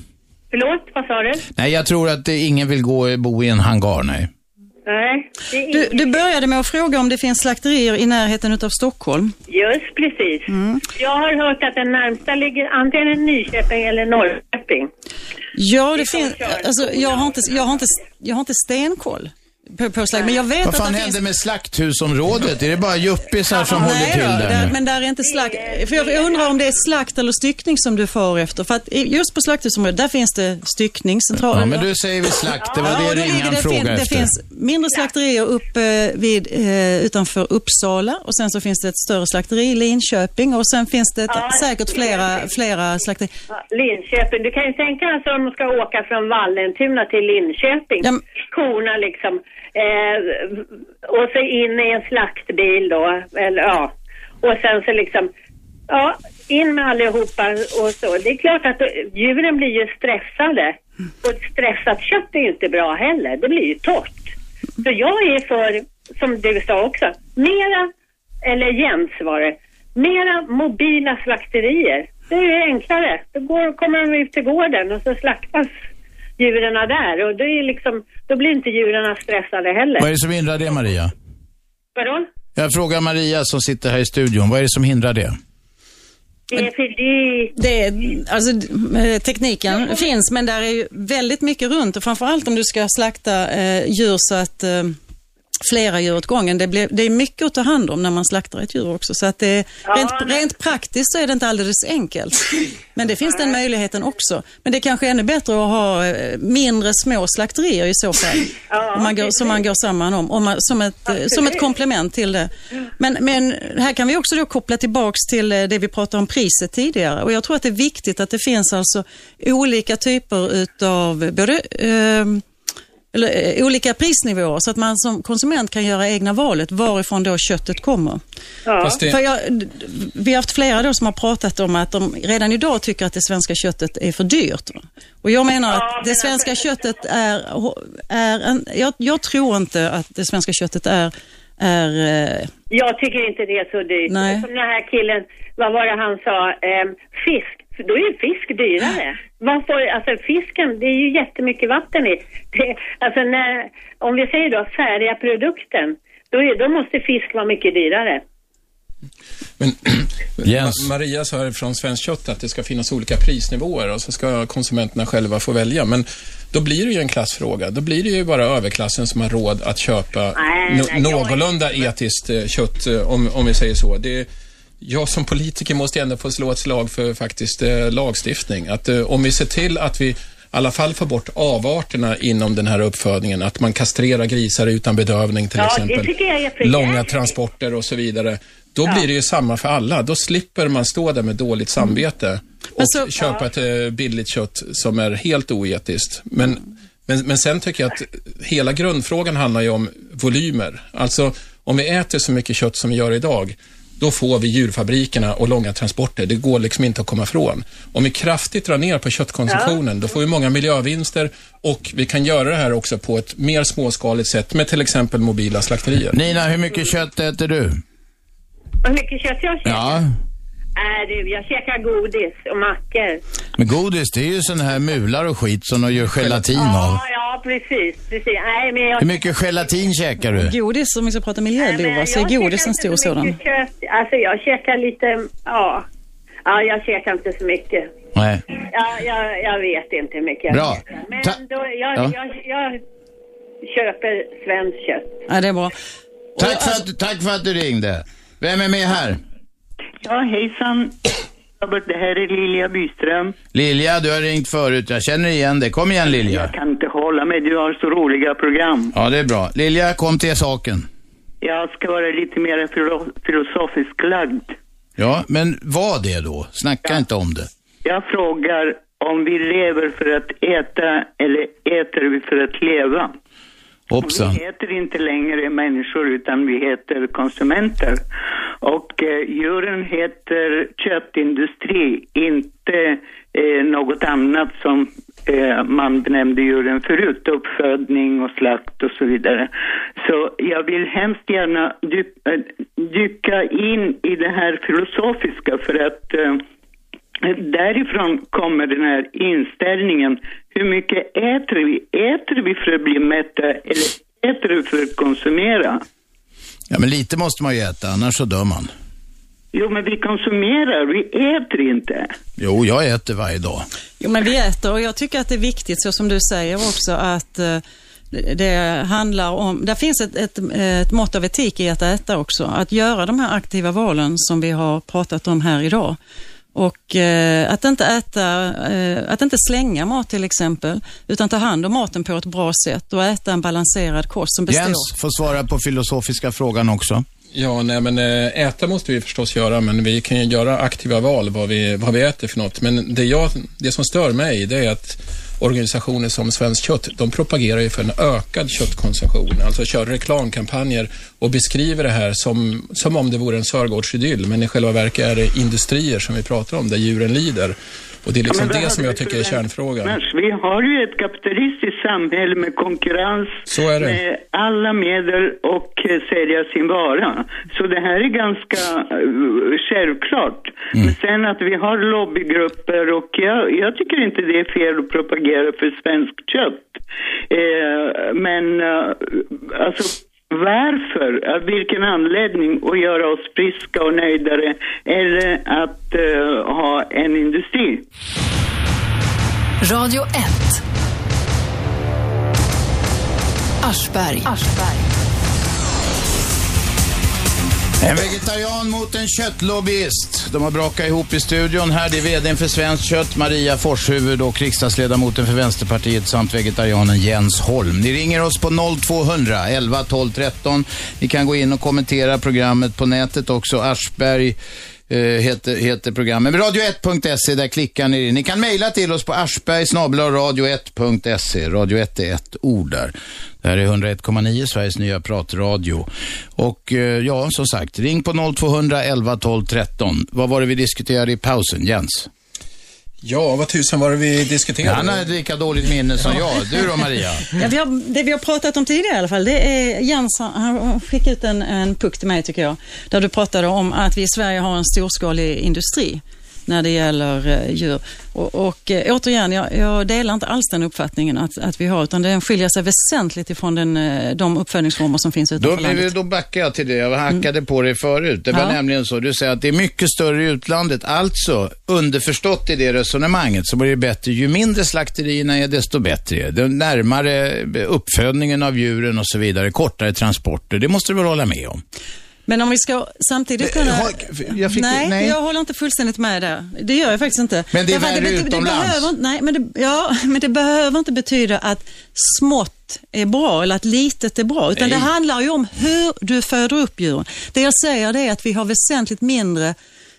Förlåt, vad sa du? Nej, jag tror att ingen vill gå bo i en hangar, nej. Nej, det är Du, du började med att fråga om det finns slakterier i närheten utav Stockholm. Just precis. Jag har hört att den närmsta ligger antingen i Nyköping eller Norrköping. Ja, det finns, alltså jag har inte, jag har inte, jag har inte stenkoll på, på slag, men jag vet Vad att fan det hände finns... med slakthusområdet? Är det bara yuppisar som håller Nej till då, där nu? men där är inte slakt. För jag undrar om det är slakt eller styckning som du far efter. För att just på slakthusområdet, där finns det styckningscentraler. Ja, men du säger vi slakt. Det var Ja, det då det, fin- frågade det efter. finns mindre slakterier uppe vid, eh, utanför Uppsala och sen så finns det ett större slakteri i Linköping och sen finns det ett, säkert flera, flera slakterier. Ja, Linköping. Du kan ju tänka dig om de ska åka från Vallentuna till Linköping. Korna liksom. Eh, och så in i en slaktbil då. Eller, ja. Och sen så liksom, ja, in med allihopa och så. Det är klart att djuren blir ju stressade. Och ett stressat kött är ju inte bra heller. Det blir ju torrt. Så jag är för, som du sa också, mera, eller Jens var det, mera mobila slakterier. Det är ju enklare. Då går, kommer de ut till gården och så slaktas djuren där och det är liksom, då blir inte djuren stressade heller. Vad är det som hindrar det, Maria? Vadå? Jag frågar Maria som sitter här i studion. Vad är det som hindrar det? Det är för dyrt. Det är, alltså, eh, tekniken finns, men där är ju väldigt mycket runt och framförallt om du ska slakta eh, djur så att eh, flera djur åt gången. Det, blir, det är mycket att ta hand om när man slaktar ett djur också. Så att det, rent, rent praktiskt så är det inte alldeles enkelt. Men det finns den möjligheten också. Men det är kanske ännu bättre att ha eh, mindre små slakterier i så fall. om man går, som man går samman om, om man, som, ett, eh, som ett komplement till det. Men, men här kan vi också då koppla tillbaks till eh, det vi pratade om priset tidigare. Och jag tror att det är viktigt att det finns alltså olika typer utav både ehm, eller, eh, olika prisnivåer så att man som konsument kan göra egna valet varifrån då köttet kommer. Det- För jag, vi har haft flera då som har pratat om att de redan idag tycker att det svenska köttet är för dyrt. Och jag menar att det svenska köttet är, är en, jag, jag tror inte att det svenska köttet är, är eh, Jag tycker inte det är så dyrt. Nej. Som den här killen, vad var det han sa? Ehm, fisk. För Då är ju fisk dyrare. Varför, alltså fisken, det är ju jättemycket vatten i. Det, alltså när, om vi säger då färdiga produkten, då, är, då måste fisk vara mycket dyrare. Jens. Maria sa från Svenskt Kött att det ska finnas olika prisnivåer och så ska konsumenterna själva få välja. Men då blir det ju en klassfråga. Då blir det ju bara överklassen som har råd att köpa Nej, nej, jag- någorlunda etiskt eh, kött, eh, om, om vi säger så. Det, jag som politiker måste ändå få slå ett slag för faktiskt eh, lagstiftning. Att eh, om vi ser till att vi i alla fall får bort avarterna inom den här uppfödningen, att man kastrerar grisar utan bedövning till Ja, exempel. Långa transporter och så vidare. Då blir det ju samma för alla. Då slipper man stå där med dåligt samvete och Men så- köpa ett eh, billigt kött som är helt oetiskt. Men, men, men sen tycker jag att hela grundfrågan handlar ju om volymer. Alltså, om vi äter så mycket kött som vi gör idag, då får vi djurfabrikerna och långa transporter. Det går liksom inte att komma ifrån. Om vi kraftigt drar ner på köttkonsumtionen, då får vi många miljövinster och vi kan göra det här också på ett mer småskaligt sätt med till exempel mobila slakterier. Nina, hur mycket kött äter du? Hur mycket kött jag käkar? Ja, Äh, du, jag käkar godis och mackor. men godis det är ju sån här mular och skit som de gör gelatin av. Ja, ja, precis. precis. Nej, men jag... Hur mycket gelatin käkar du? godis, om vi ska prata miljöbovar, så är godis en stor sådan. Kött. Alltså jag käkar lite, ja. Ja, jag käkar inte så mycket. Nej. Ja, jag, jag vet inte hur mycket jag Bra. käkar. Men Ta- då, jag, Ja. jag, jag köper svenskt kött. Ja, det är bra. Tack för, att, tack för att du ringde. Vem är med här? Ja, hejsan. Robert, det här är Lilja Byström. Lilja, du har ringt förut. Jag känner igen dig. Kom igen Lilja. Jag kan inte hålla mig, du har så roliga program. Ja, det är bra. Lilja, kom till saken. Jag ska vara lite mer filo- filosofiskt lagd. Ja, men vad det då? Snacka inte om det. Jag frågar om vi lever för att äta eller äter vi för att leva? Hoppsan. Vi heter inte längre människor utan vi heter konsumenter. Och eh, djuren heter köttindustri, inte eh, något annat som eh, man benämnde djuren förut, uppfödning och slakt och så vidare. Så jag vill hemskt gärna eh, dyka in i det här filosofiska för att eh, Därifrån kommer den här inställningen. Hur mycket äter vi? Äter vi för att bli mätta eller äter vi för att konsumera? Ja, men lite måste man ju äta, annars så dör man. Jo, men vi konsumerar, vi äter inte. Jo, jag äter varje dag. Jo, men vi äter och jag tycker att det är viktigt, så som du säger också, att eh, det- det handlar om, där finns ett, ett, ett mått av etik i att äta också. Att göra de här aktiva valen som vi har pratat om här idag. Och eh, att inte äta, eh, att inte slänga mat till exempel, utan ta hand om maten på ett bra sätt och äta en balanserad kost som består. Jens får svara på filosofiska frågan också. Ja, nej men eh, äta måste vi förstås göra, men vi kan ju göra aktiva val vad vi, vad vi äter för något. Men det, jag, det som stör mig, det är att organisationer som Svenskt Kött, de propagerar ju för en ökad köttkonsumtion. Alltså kör reklamkampanjer och beskriver det här som, som om det vore en Sörgårdsidyll, men i själva verket är det industrier som vi pratar om, där djuren lider. Och det är liksom det som jag tycker är kärnfrågan. Vi har ju ett kapitalistiskt samhälle med konkurrens, Så är det. med alla medel och eh, sälja sin vara. Så det här är ganska eh, självklart. Mm. Men sen att vi har lobbygrupper och jag, jag tycker inte det är fel att propagera för svenskt kött. Eh, men eh, alltså varför? Av vilken anledning? Att göra oss friska och nöjdare eller att uh, ha en industri? Radio 1. Aschberg. En vegetarian mot en köttlobbyist. De har brakat ihop i studion här. Det är vdn för Svenskt Kött, Maria Forshuvud och riksdagsledamoten för Vänsterpartiet samt vegetarianen Jens Holm. Ni ringer oss på 0200 11 12 13. Ni kan gå in och kommentera programmet på nätet också. Aschberg eh, heter, heter programmet. Radio1.se, där klickar ni in. Ni kan mejla till oss på aschbergsnabelaradio1.se. Radio 1 är ett ord där. Det här är 101,9 Sveriges nya pratradio. Och eh, ja, som sagt, ring på 0200 11 12 13. Vad var det vi diskuterade i pausen, Jens? Ja, vad tusan var det vi diskuterade? Han har ett lika dåligt minne som jag. Du då Maria? Ja, vi har, det vi har pratat om tidigare i alla fall, det är Jens, han han skickade ut en, en puck till mig tycker jag, där du pratade om att vi i Sverige har en storskalig industri när det gäller eh, djur. Och, och eh, återigen, jag, jag delar inte alls den uppfattningen att, att vi har, utan den skiljer sig väsentligt ifrån den, eh, de uppfödningsformer som finns Då, utanför landet. då backar jag till det. Jag hackade på dig förut. Det var Ja. nämligen så. Du säger att det är mycket större i utlandet. Alltså, underförstått i det resonemanget så blir det bättre. Ju mindre slakterierna är, desto bättre det. Närmare uppfödningen av djuren och så vidare. Kortare transporter. Det måste du väl hålla med om? Men om vi ska samtidigt kunna... har- jag fick- nej, nej. jag håller inte fullständigt med där. Det gör jag faktiskt inte. Men det är värre det, det, utomlands. behöver, inte- nej, men det, ja, men det behöver inte betyda att smått är bra eller att litet är bra, utan Nej. det handlar ju om hur du föder upp djuren. Det jag säger det är att vi har väsentligt mindre eh,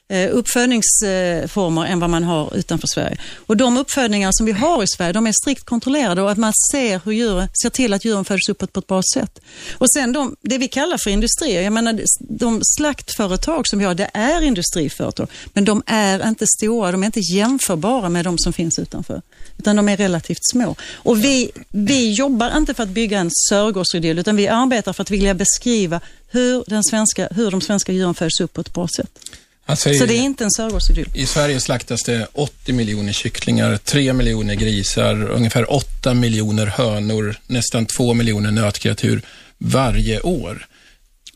Eh, uppfödningsformer än vad man har utanför Sverige. Och de uppfödningar som vi har i Sverige, de är strikt kontrollerade och att man ser, hur djur, ser till att djuren föds upp på ett, på ett bra sätt. Och sen de, det vi kallar för industrier, jag menar de slaktföretag som vi har, det är industriföretag, men de är inte stora, de är inte jämförbara med de som finns utanför, utan de är relativt små. Och vi, vi jobbar inte för att bygga en Sörgårdsidyll, utan vi arbetar för att vilja beskriva hur, den svenska, hur de svenska djuren föds upp på ett bra sätt. Alltså, Så det är inte en Sörgårdsidyll. I Sverige slaktas det 80 miljoner kycklingar, 3 miljoner grisar, ungefär 8 miljoner hönor, nästan 2 miljoner nötkreatur varje år.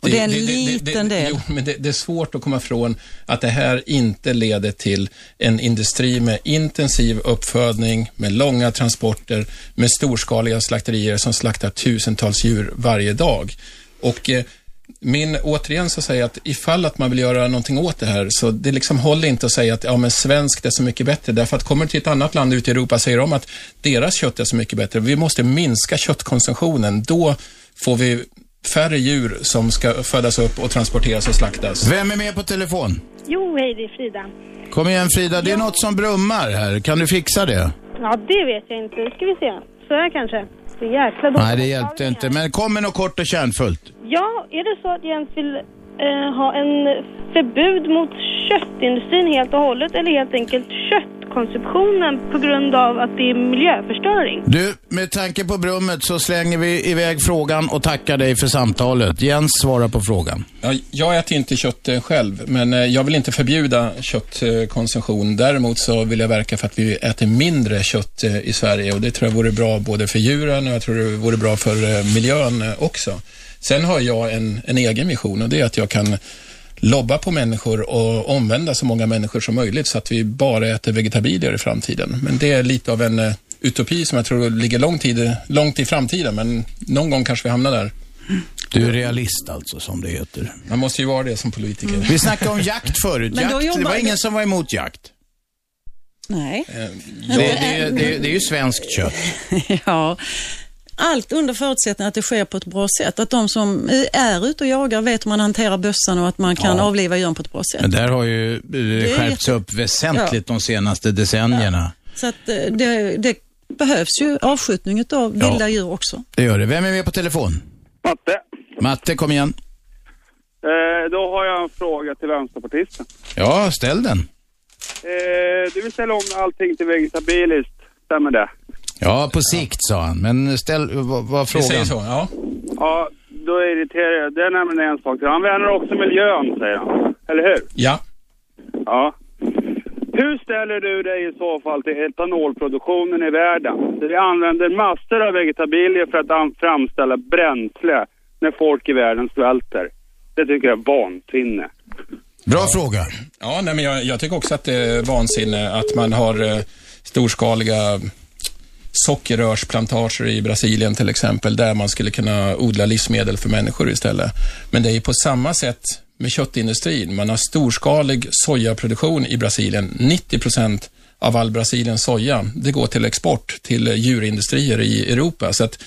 Och det är en liten del. Jo, men det, det är svårt att komma ifrån att det här inte leder till en industri med intensiv uppfödning, med långa transporter, med storskaliga slakterier som slaktar tusentals djur varje dag. Och eh, min, återigen så säger jag att ifall att man vill göra någonting åt det här, så det liksom håller inte att säga att ja, men svenskt är så mycket bättre. Därför att kommer du till ett annat land ute i Europa säger de att deras kött är så mycket bättre. Vi måste minska köttkonsumtionen. Då får vi färre djur som ska födas upp och transporteras och slaktas. Vem är med på telefon? Jo, hej, det är Frida. Kom igen Frida, det är något som brummar här. Kan du fixa det? Ja, det vet jag inte. Ska vi se. Så här kanske. Så jäkla dåligt. Nej, det hjälpte inte. Men kom med något kort och kärnfullt. Ja, är det så att Jens vill eh, ha en förbud mot köttindustrin helt och hållet eller helt enkelt köttkonsumtionen på grund av att det är miljöförstöring? Du, med tanke på brummet så slänger vi iväg frågan och tackar dig för samtalet. Jens svarar på frågan. Ja, jag äter inte kött eh, själv, men eh, jag vill inte förbjuda köttkonsumtion. Däremot så vill jag verka för att vi äter mindre kött eh, i Sverige och det tror jag vore bra både för djuren och jag tror det vore bra för miljön också. Sen har jag en, en egen vision och det är att jag kan lobba på människor och omvända så många människor som möjligt så att vi bara äter vegetabilier i framtiden. Men det är lite av en eh, utopi som jag tror ligger lång tid, långt i framtiden, men någon gång kanske vi hamnar där. Du är realist alltså, som det heter. Man måste ju vara det som politiker. Vi snackade om jakt förut. Jakt, det jobbar- var ingen som var emot jakt. Nej. Det, det, det, det är ju svenskt kött. ja. Allt under förutsättning att det sker på ett bra sätt. Att de som är ute och jagar vet hur man hanterar bössan och att man kan Ja. avliva djuren på ett bra sätt. Men där har ju eh, är skärpts jätte- upp väsentligt de senaste decennierna. Så att eh, det, det behövs ju avskjutning av Ja. vilda djur också. Det gör det. Vem är med på telefon? Matte, Matte, kom igen. eh, då har jag en fråga till vänsterpartisten. Ja, ställ den. Eh, du vill ställa om allting till vegetabiliskt, stämmer det? Ja, på sikt sa han. Men ställ, vad var frågan? säger så, ja. Ja, då irriterar jag. Det är nämligen en sak. Han värnar också miljön, säger han. Eller hur? Ja. Ja. Hur ställer du dig i så fall till etanolproduktionen i världen? Där vi använder massor av vegetabilier för att framställa bränsle när folk i världen svälter. Det tycker jag är vansinne. Bra fråga. Ja, nej, men jag, jag tycker också att det är vansinne att man har eh, storskaliga sockerrörsplantager i Brasilien till exempel, där man skulle kunna odla livsmedel för människor istället. Men det är ju på samma sätt med köttindustrin. Man har storskalig sojaproduktion i Brasilien. 90 procent av all Brasiliens soja, det går till export till djurindustrier i Europa. Så att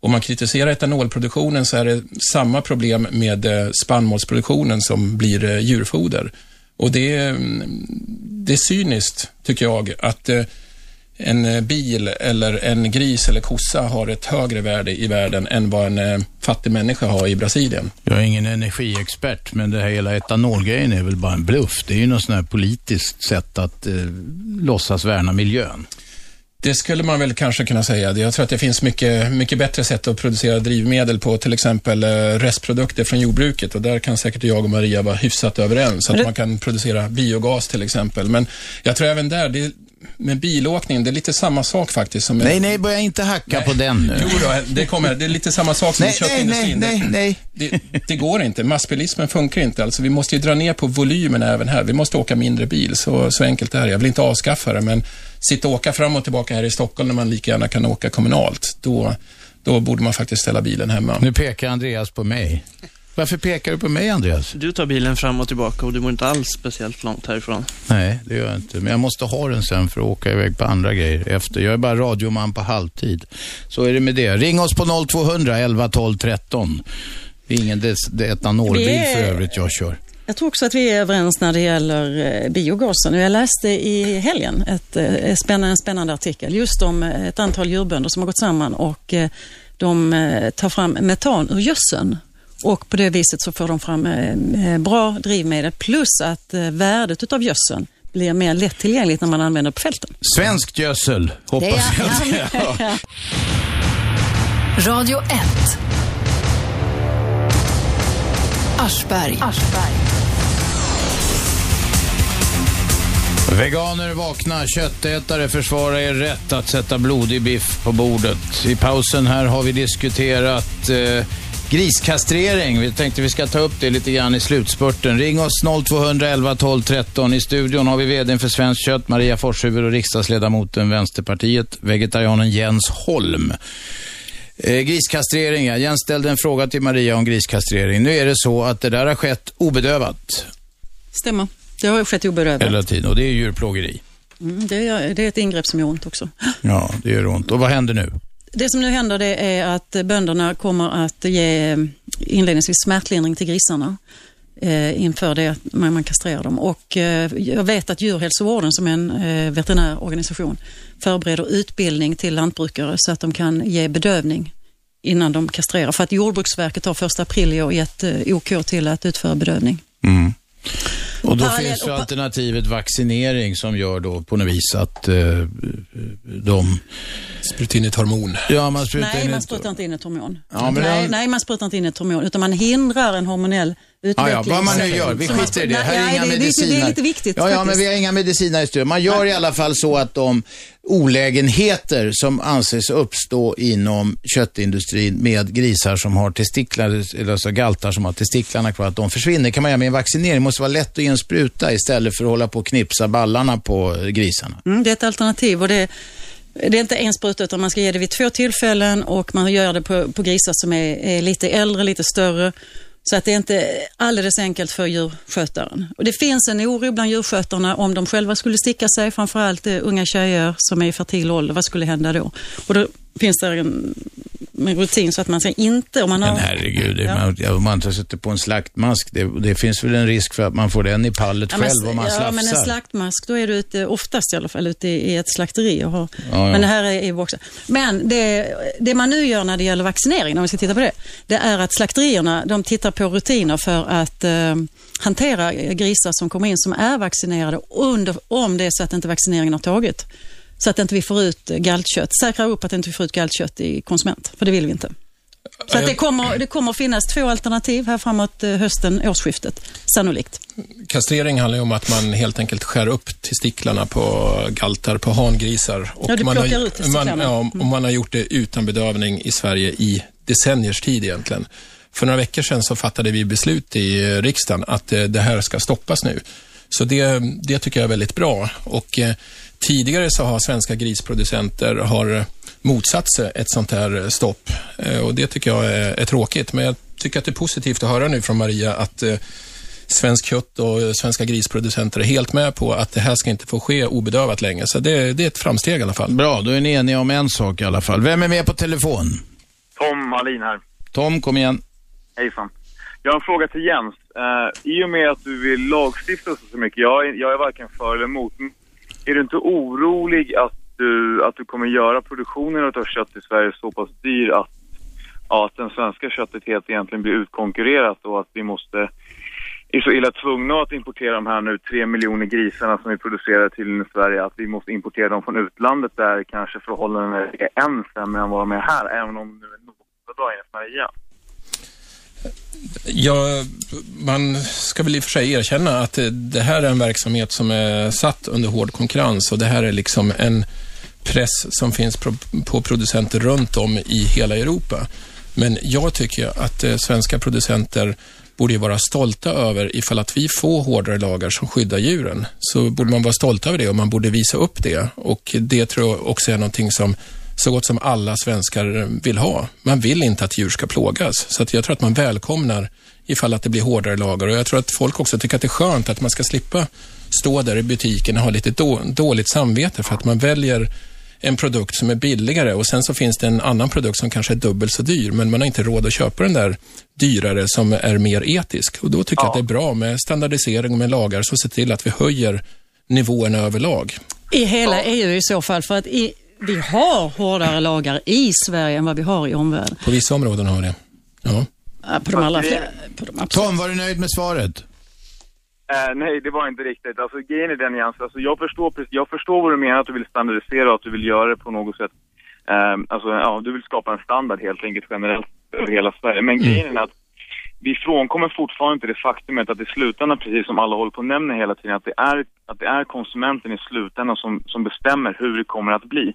om man kritiserar etanolproduktionen så är det samma problem med eh, spannmålsproduktionen som blir eh, djurfoder. Och det, är- det är cyniskt, tycker jag, att eh, en eh, bil eller en gris eller kossa har ett högre värde i världen än vad en eh, fattig människa har i Brasilien. Jag är ingen energiexpert, men det här hela etanolgrejen är väl bara en bluff. Det är ju något sånt här politiskt sätt att eh, låtsas värna miljön. Det skulle man väl kanske kunna säga. Jag tror att det finns mycket, mycket bättre sätt att producera drivmedel på, till exempel eh, restprodukter från jordbruket och där kan säkert jag och Maria vara hyfsat överens, att man kan producera biogas till exempel. Men jag tror även där, det, med bilåkning, det är lite samma sak faktiskt. Som Nej, nej, börja inte hacka på den nu. Jo då, det kommer. Det är lite samma sak som Nej, i köttindustrin. nej, nej, nej, Det, det, det går inte. Massbilismen funkar inte. Alltså, vi måste ju dra ner på volymen även här. Vi måste åka mindre bil. Så, så enkelt är det. Jag vill inte avskaffa det, men sitta och åka fram och tillbaka här i Stockholm när man lika gärna kan åka kommunalt, då, då borde man faktiskt ställa bilen hemma. Nu pekar Andreas på mig. Varför pekar du på mig, Andreas? Du tar bilen fram och tillbaka och du bor inte alls speciellt långt härifrån. Nej, det gör jag inte. Men jag måste ha den sen för att åka iväg på andra grejer efter. Jag är bara radioman på halvtid. Så är det med det. Ring oss på 0200 11 12 13. Det är ingen des- det är etanolbil är- för övrigt jag kör. Jag tror också att vi är överens när det gäller eh, biogasen. Jag läste i helgen ett, eh, spännande, en spännande artikel just om eh, ett antal djurbönder som har gått samman och de tar fram metan ur gödseln. Och på det viset så får de fram eh, eh, bra drivmedel plus att eh, värdet utav gödseln blir mer lättillgängligt när man använder på fälten. Svenskt gödsel, hoppas Det är- jag. Ja, Ja. Radio 1. Aschberg. Veganer vakna, köttätare försvarar er rätt att sätta blodig biff på bordet. I pausen här har vi diskuterat eh, griskastrering. Vi tänkte vi ska ta upp det lite grann i slutspurten. Ring oss 0211 12 13. I studion har vi vdn för Svenskt Kött, Maria Forshuvud och riksdagsledamoten Vänsterpartiet, vegetarianen Jens Holm. Eh, griskastrering, ja. Jens ställde en fråga till Maria om griskastrering. Nu är det så att det där har skett obedövat Stämmer. Det har skett obedövat. hela tiden och det är djurplågeri. Mm, det, är, det är ett ingrepp som gör ont också. Ja, det gör ont. Och vad händer nu? Det som nu händer det är att bönderna kommer att ge eh, inledningsvis smärtlindring till grisarna eh, inför det att man, man kastrerar dem. Och, eh, jag vet att djurhälsovården som är en eh, veterinärorganisation förbereder utbildning till lantbrukare så att de kan ge bedövning innan de kastrerar. För att Jordbruksverket har första april i år gett eh, OK till att utföra bedövning. Mm. Och då Parallell- finns ju alternativet vaccinering som gör då på något vis att eh, de... Spruta in ett hormon. Ja, man sprutar Nej, in man ett... sprutar inte in ett hormon. Ja, men nej, jag- nej, man sprutar inte in ett hormon, utan man hindrar en hormonell Utveckling. ja, vad man nu gör. Vi skiter i det. Nej, Här är inga det, mediciner. det är lite viktigt Ja, ja, faktiskt. men vi har inga mediciner i stöd. Man gör i alla fall så att de olägenheter som anses uppstå inom köttindustrin med grisar som har testiklar, eller alltså galtar som har testiklarna kvar, att de försvinner. kan man göra med en vaccinering. Det måste vara lätt att ge en spruta istället för att hålla på och knipsa ballarna på grisarna. Mm, det är ett alternativ och det, det är inte en spruta utan man ska ge det vid två tillfällen och man gör det på, på grisar som är, är lite äldre, lite större. Så att det är inte alldeles enkelt för djurskötaren. Och det finns en oro bland djurskötarna om de själva skulle sticka sig, framförallt eh, unga tjejer som är i fertil ålder. Vad skulle hända då? Och då finns det en, en rutin så att man ska inte, om man har... Men herregud, Ja. man, ja, om man inte sätter på en slaktmask, det, det finns väl en risk för att man får den i pallet Ja, men, själv om man ja, slafsar. men en slaktmask, då är du ute, oftast i alla fall ute i, ett slakteri. Och har, Ja, ja. Men det här är, är också. Men det, det man nu gör när det gäller vaccinering, om vi ska titta på det, det är att slakterierna de tittar på rutiner för att eh, hantera grisar som kommer in som är vaccinerade under, om det är så att inte vaccineringen har tagit. Så att inte vi får ut galtkött. Säkra upp att inte vi får ut galtkött i konsument, för det vill vi inte. Så det, kommer, det kommer finnas två alternativ här framåt eh, hösten, årsskiftet, sannolikt. Kastrering handlar ju om att man helt enkelt skär upp testiklarna på galtar, på hangrisar. Och Ja, du man har, ut man, ja, och man har gjort det utan bedövning i Sverige i decenniers tid egentligen. för några veckor sedan så fattade vi beslut i riksdagen att eh, det här ska stoppas nu. Så det, det tycker jag är väldigt bra. Och eh, tidigare så har svenska grisproducenter har motsatt sig ett sånt här stopp. Eh, och det tycker jag är, är tråkigt. Men jag tycker att det är positivt att höra nu från Maria att eh, Svensk kött och svenska grisproducenter är helt med på att det här ska inte få ske obedövat länge. Så det, det är ett framsteg i alla fall. Bra, då är ni eniga om en sak i alla fall. Vem är med på telefon? Tom Hallin här. Tom, kom igen. Hejsan. Jag har en fråga till Jens. Uh, I och med att du vill lagstifta så mycket, jag är, jag är varken för eller emot, men är du inte orolig att du, att du kommer göra produktionen av kött i Sverige så pass dyr att, ja, att den svenska köttet helt egentligen blir utkonkurrerat och att vi måste är så illa tvungna att importera de här nu tre miljoner grisarna som vi producerar till Sverige, att vi måste importera dem från utlandet där kanske förhållandena är än sämre än vad de är här, även om nu är något bra enligt Maria. Ja, man ska väl i och för sig erkänna att det här är en verksamhet som är satt under hård konkurrens och det här är liksom en press som finns på producenter runt om i hela Europa. Men jag tycker att eh, svenska producenter borde vara stolta över ifall att vi får hårdare lagar som skyddar djuren. Så borde man vara stolt över det och man borde visa upp det. Och det tror jag också är någonting som så gott som alla svenskar vill ha. Man vill inte att djur ska plågas. Så att jag tror att man välkomnar ifall att det blir hårdare lagar. Och jag tror att folk också tycker att det är skönt att man ska slippa stå där i butiken och ha lite då, dåligt samvete för att man väljer en produkt som är billigare och sen så finns det en annan produkt som kanske är dubbelt så dyr, men man har inte råd att köpa den där dyrare som är mer etisk. Och då tycker jag att det är bra med standardisering och med lagar som ser till att vi höjer nivåerna överlag. I hela EU i så fall, för att i, vi har hårdare lagar i Sverige än vad vi har i omvärlden. På vissa områden har det. Ja. På de allra flesta. Tom, var du nöjd med svaret? Uh, nej, det var inte riktigt. Alltså grejen är den Jens, alltså, jag, förstår, jag förstår vad du menar, att du vill standardisera och att du vill göra det på något sätt. Uh, alltså, ja, du vill skapa en standard helt enkelt generellt över hela Sverige. Men mm. grejen är att vi frånkommer fortfarande inte det faktumet att i slutändan, precis som alla håller på att nämna hela tiden, att det är, att det är konsumenten i slutändan som, som bestämmer hur det kommer att bli.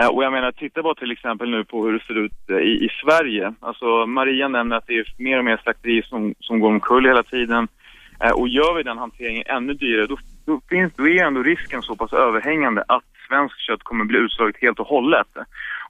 Eh, och jag menar, titta bara till exempel nu på hur det ser ut eh, i, i Sverige. Alltså Maria nämner att det är mer och mer slakterier som, som går omkull hela tiden. Eh, och gör vi den hanteringen ännu dyrare, då, då, finns, då är ändå risken så pass överhängande att svenskt kött kommer bli utslaget helt och hållet.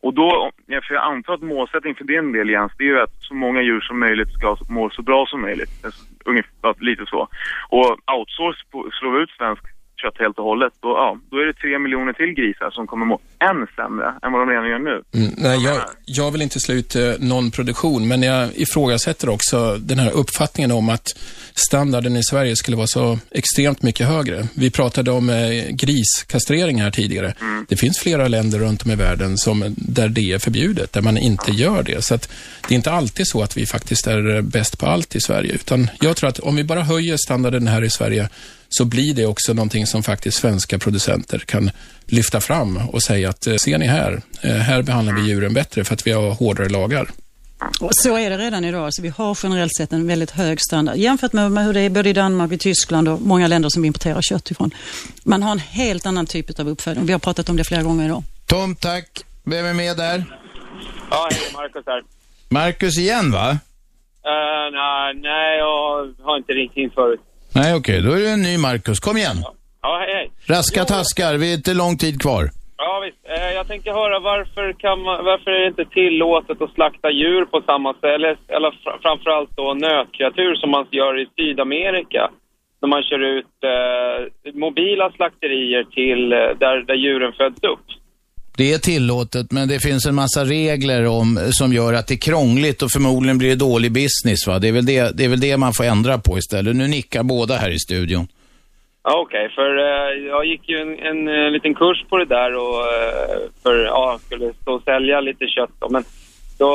Och då, för jag antar att målsättningen för din del Jens, det är ju att så många djur som möjligt ska må så bra som möjligt. Alltså, ungefär lite så. Och outsource, på, slå ut svenskt kött helt och hållet, då, ja, då är det tre miljoner till grisar som kommer må än sämre än vad de redan gör nu. Mm, nej, jag, jag vill inte slå ut eh, någon produktion, men jag ifrågasätter också den här uppfattningen om att standarden i Sverige skulle vara så extremt mycket högre. Vi pratade om eh, griskastrering här tidigare. Mm. Det finns flera länder runt om i världen som, där det är förbjudet, där man inte gör det. Så att det är inte alltid så att vi faktiskt är eh, bäst på allt i Sverige, utan jag tror att om vi bara höjer standarden här i Sverige så blir det också någonting som faktiskt svenska producenter kan lyfta fram och säga att eh, ser ni här, eh, här behandlar vi djuren bättre för att vi har hårdare lagar. Och så är det redan idag. Alltså vi har generellt sett en väldigt hög standard jämfört med hur det är både i Danmark, i Tyskland och många länder som vi importerar kött ifrån. Man har en helt annan typ av uppfödning. Vi har pratat om det flera gånger idag. Tom, tack. Vem är med där? Ja, hej, Marcus här. Marcus igen, va? Uh, nej, nej, jag har inte ringt in förut. Nej, okej. Okay. Då är det en ny Marcus. Kom igen. Ja, ja hej, hej. Raska jo. taskar. Vi är inte lång tid kvar. Ja, visst. Eh, jag tänkte höra varför, kan man, varför är det inte tillåtet att slakta djur på samma sätt, eller, eller fr framförallt då nötkreatur som man gör i Sydamerika? När man kör ut eh, mobila slakterier till eh, där, där djuren föds upp. Det är tillåtet, men det finns en massa regler om, som gör att det är krångligt och förmodligen blir det dålig business. Va? Det, är väl det, det är väl det man får ändra på istället. Nu nickar båda här i studion. Okej, okay, för uh, jag gick ju en, en, en, liten kurs på det där och uh, för, ja, skulle stå och sälja lite kött då, men då,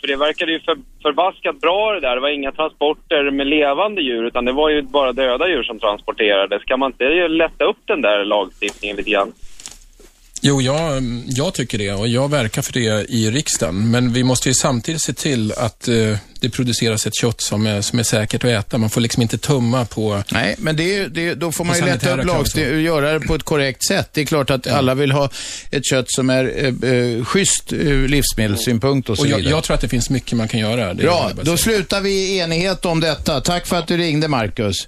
för det verkade ju för, förbaskat bra det där. Det var inga transporter med levande djur utan det var ju bara döda djur som transporterades. Kan man inte lätta upp den där lagstiftningen lite grann? Jo, jag, jag tycker det och jag verkar för det i riksdagen. Men vi måste ju samtidigt se till att eh, det produceras ett kött som är, som är säkert att äta. Man får liksom inte tumma på Nej, men det, det, då får man ju lätta upp lagstiftningen och göra det på ett korrekt sätt. Det är klart att alla vill ha ett kött som är eh, eh, schysst ur livsmedelssynpunkt och så Och jag, vidare. jag tror att det finns mycket man kan göra. Det Bra, då slutar vi i enighet om detta. Tack för att du ringde, Marcus.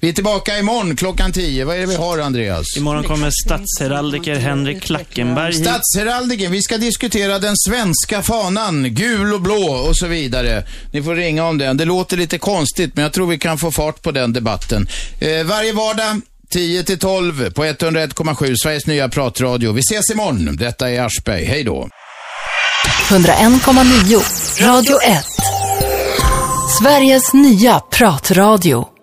Vi är tillbaka imorgon klockan 10. Vad är det vi har, Andreas? Imorgon kommer statsheraldiker Henrik Klackenberg hit. Statsheraldiken, vi ska diskutera den svenska fanan, gul och blå och så vidare. Ni får ringa om den. Det låter lite konstigt, men jag tror vi kan få fart på den debatten. Eh, varje vardag 10 till 12 på 101,7 Sveriges nya pratradio. Vi ses imorgon. Detta är Aschberg. Hej då. 101,9 Radio 1. Sveriges nya pratradio.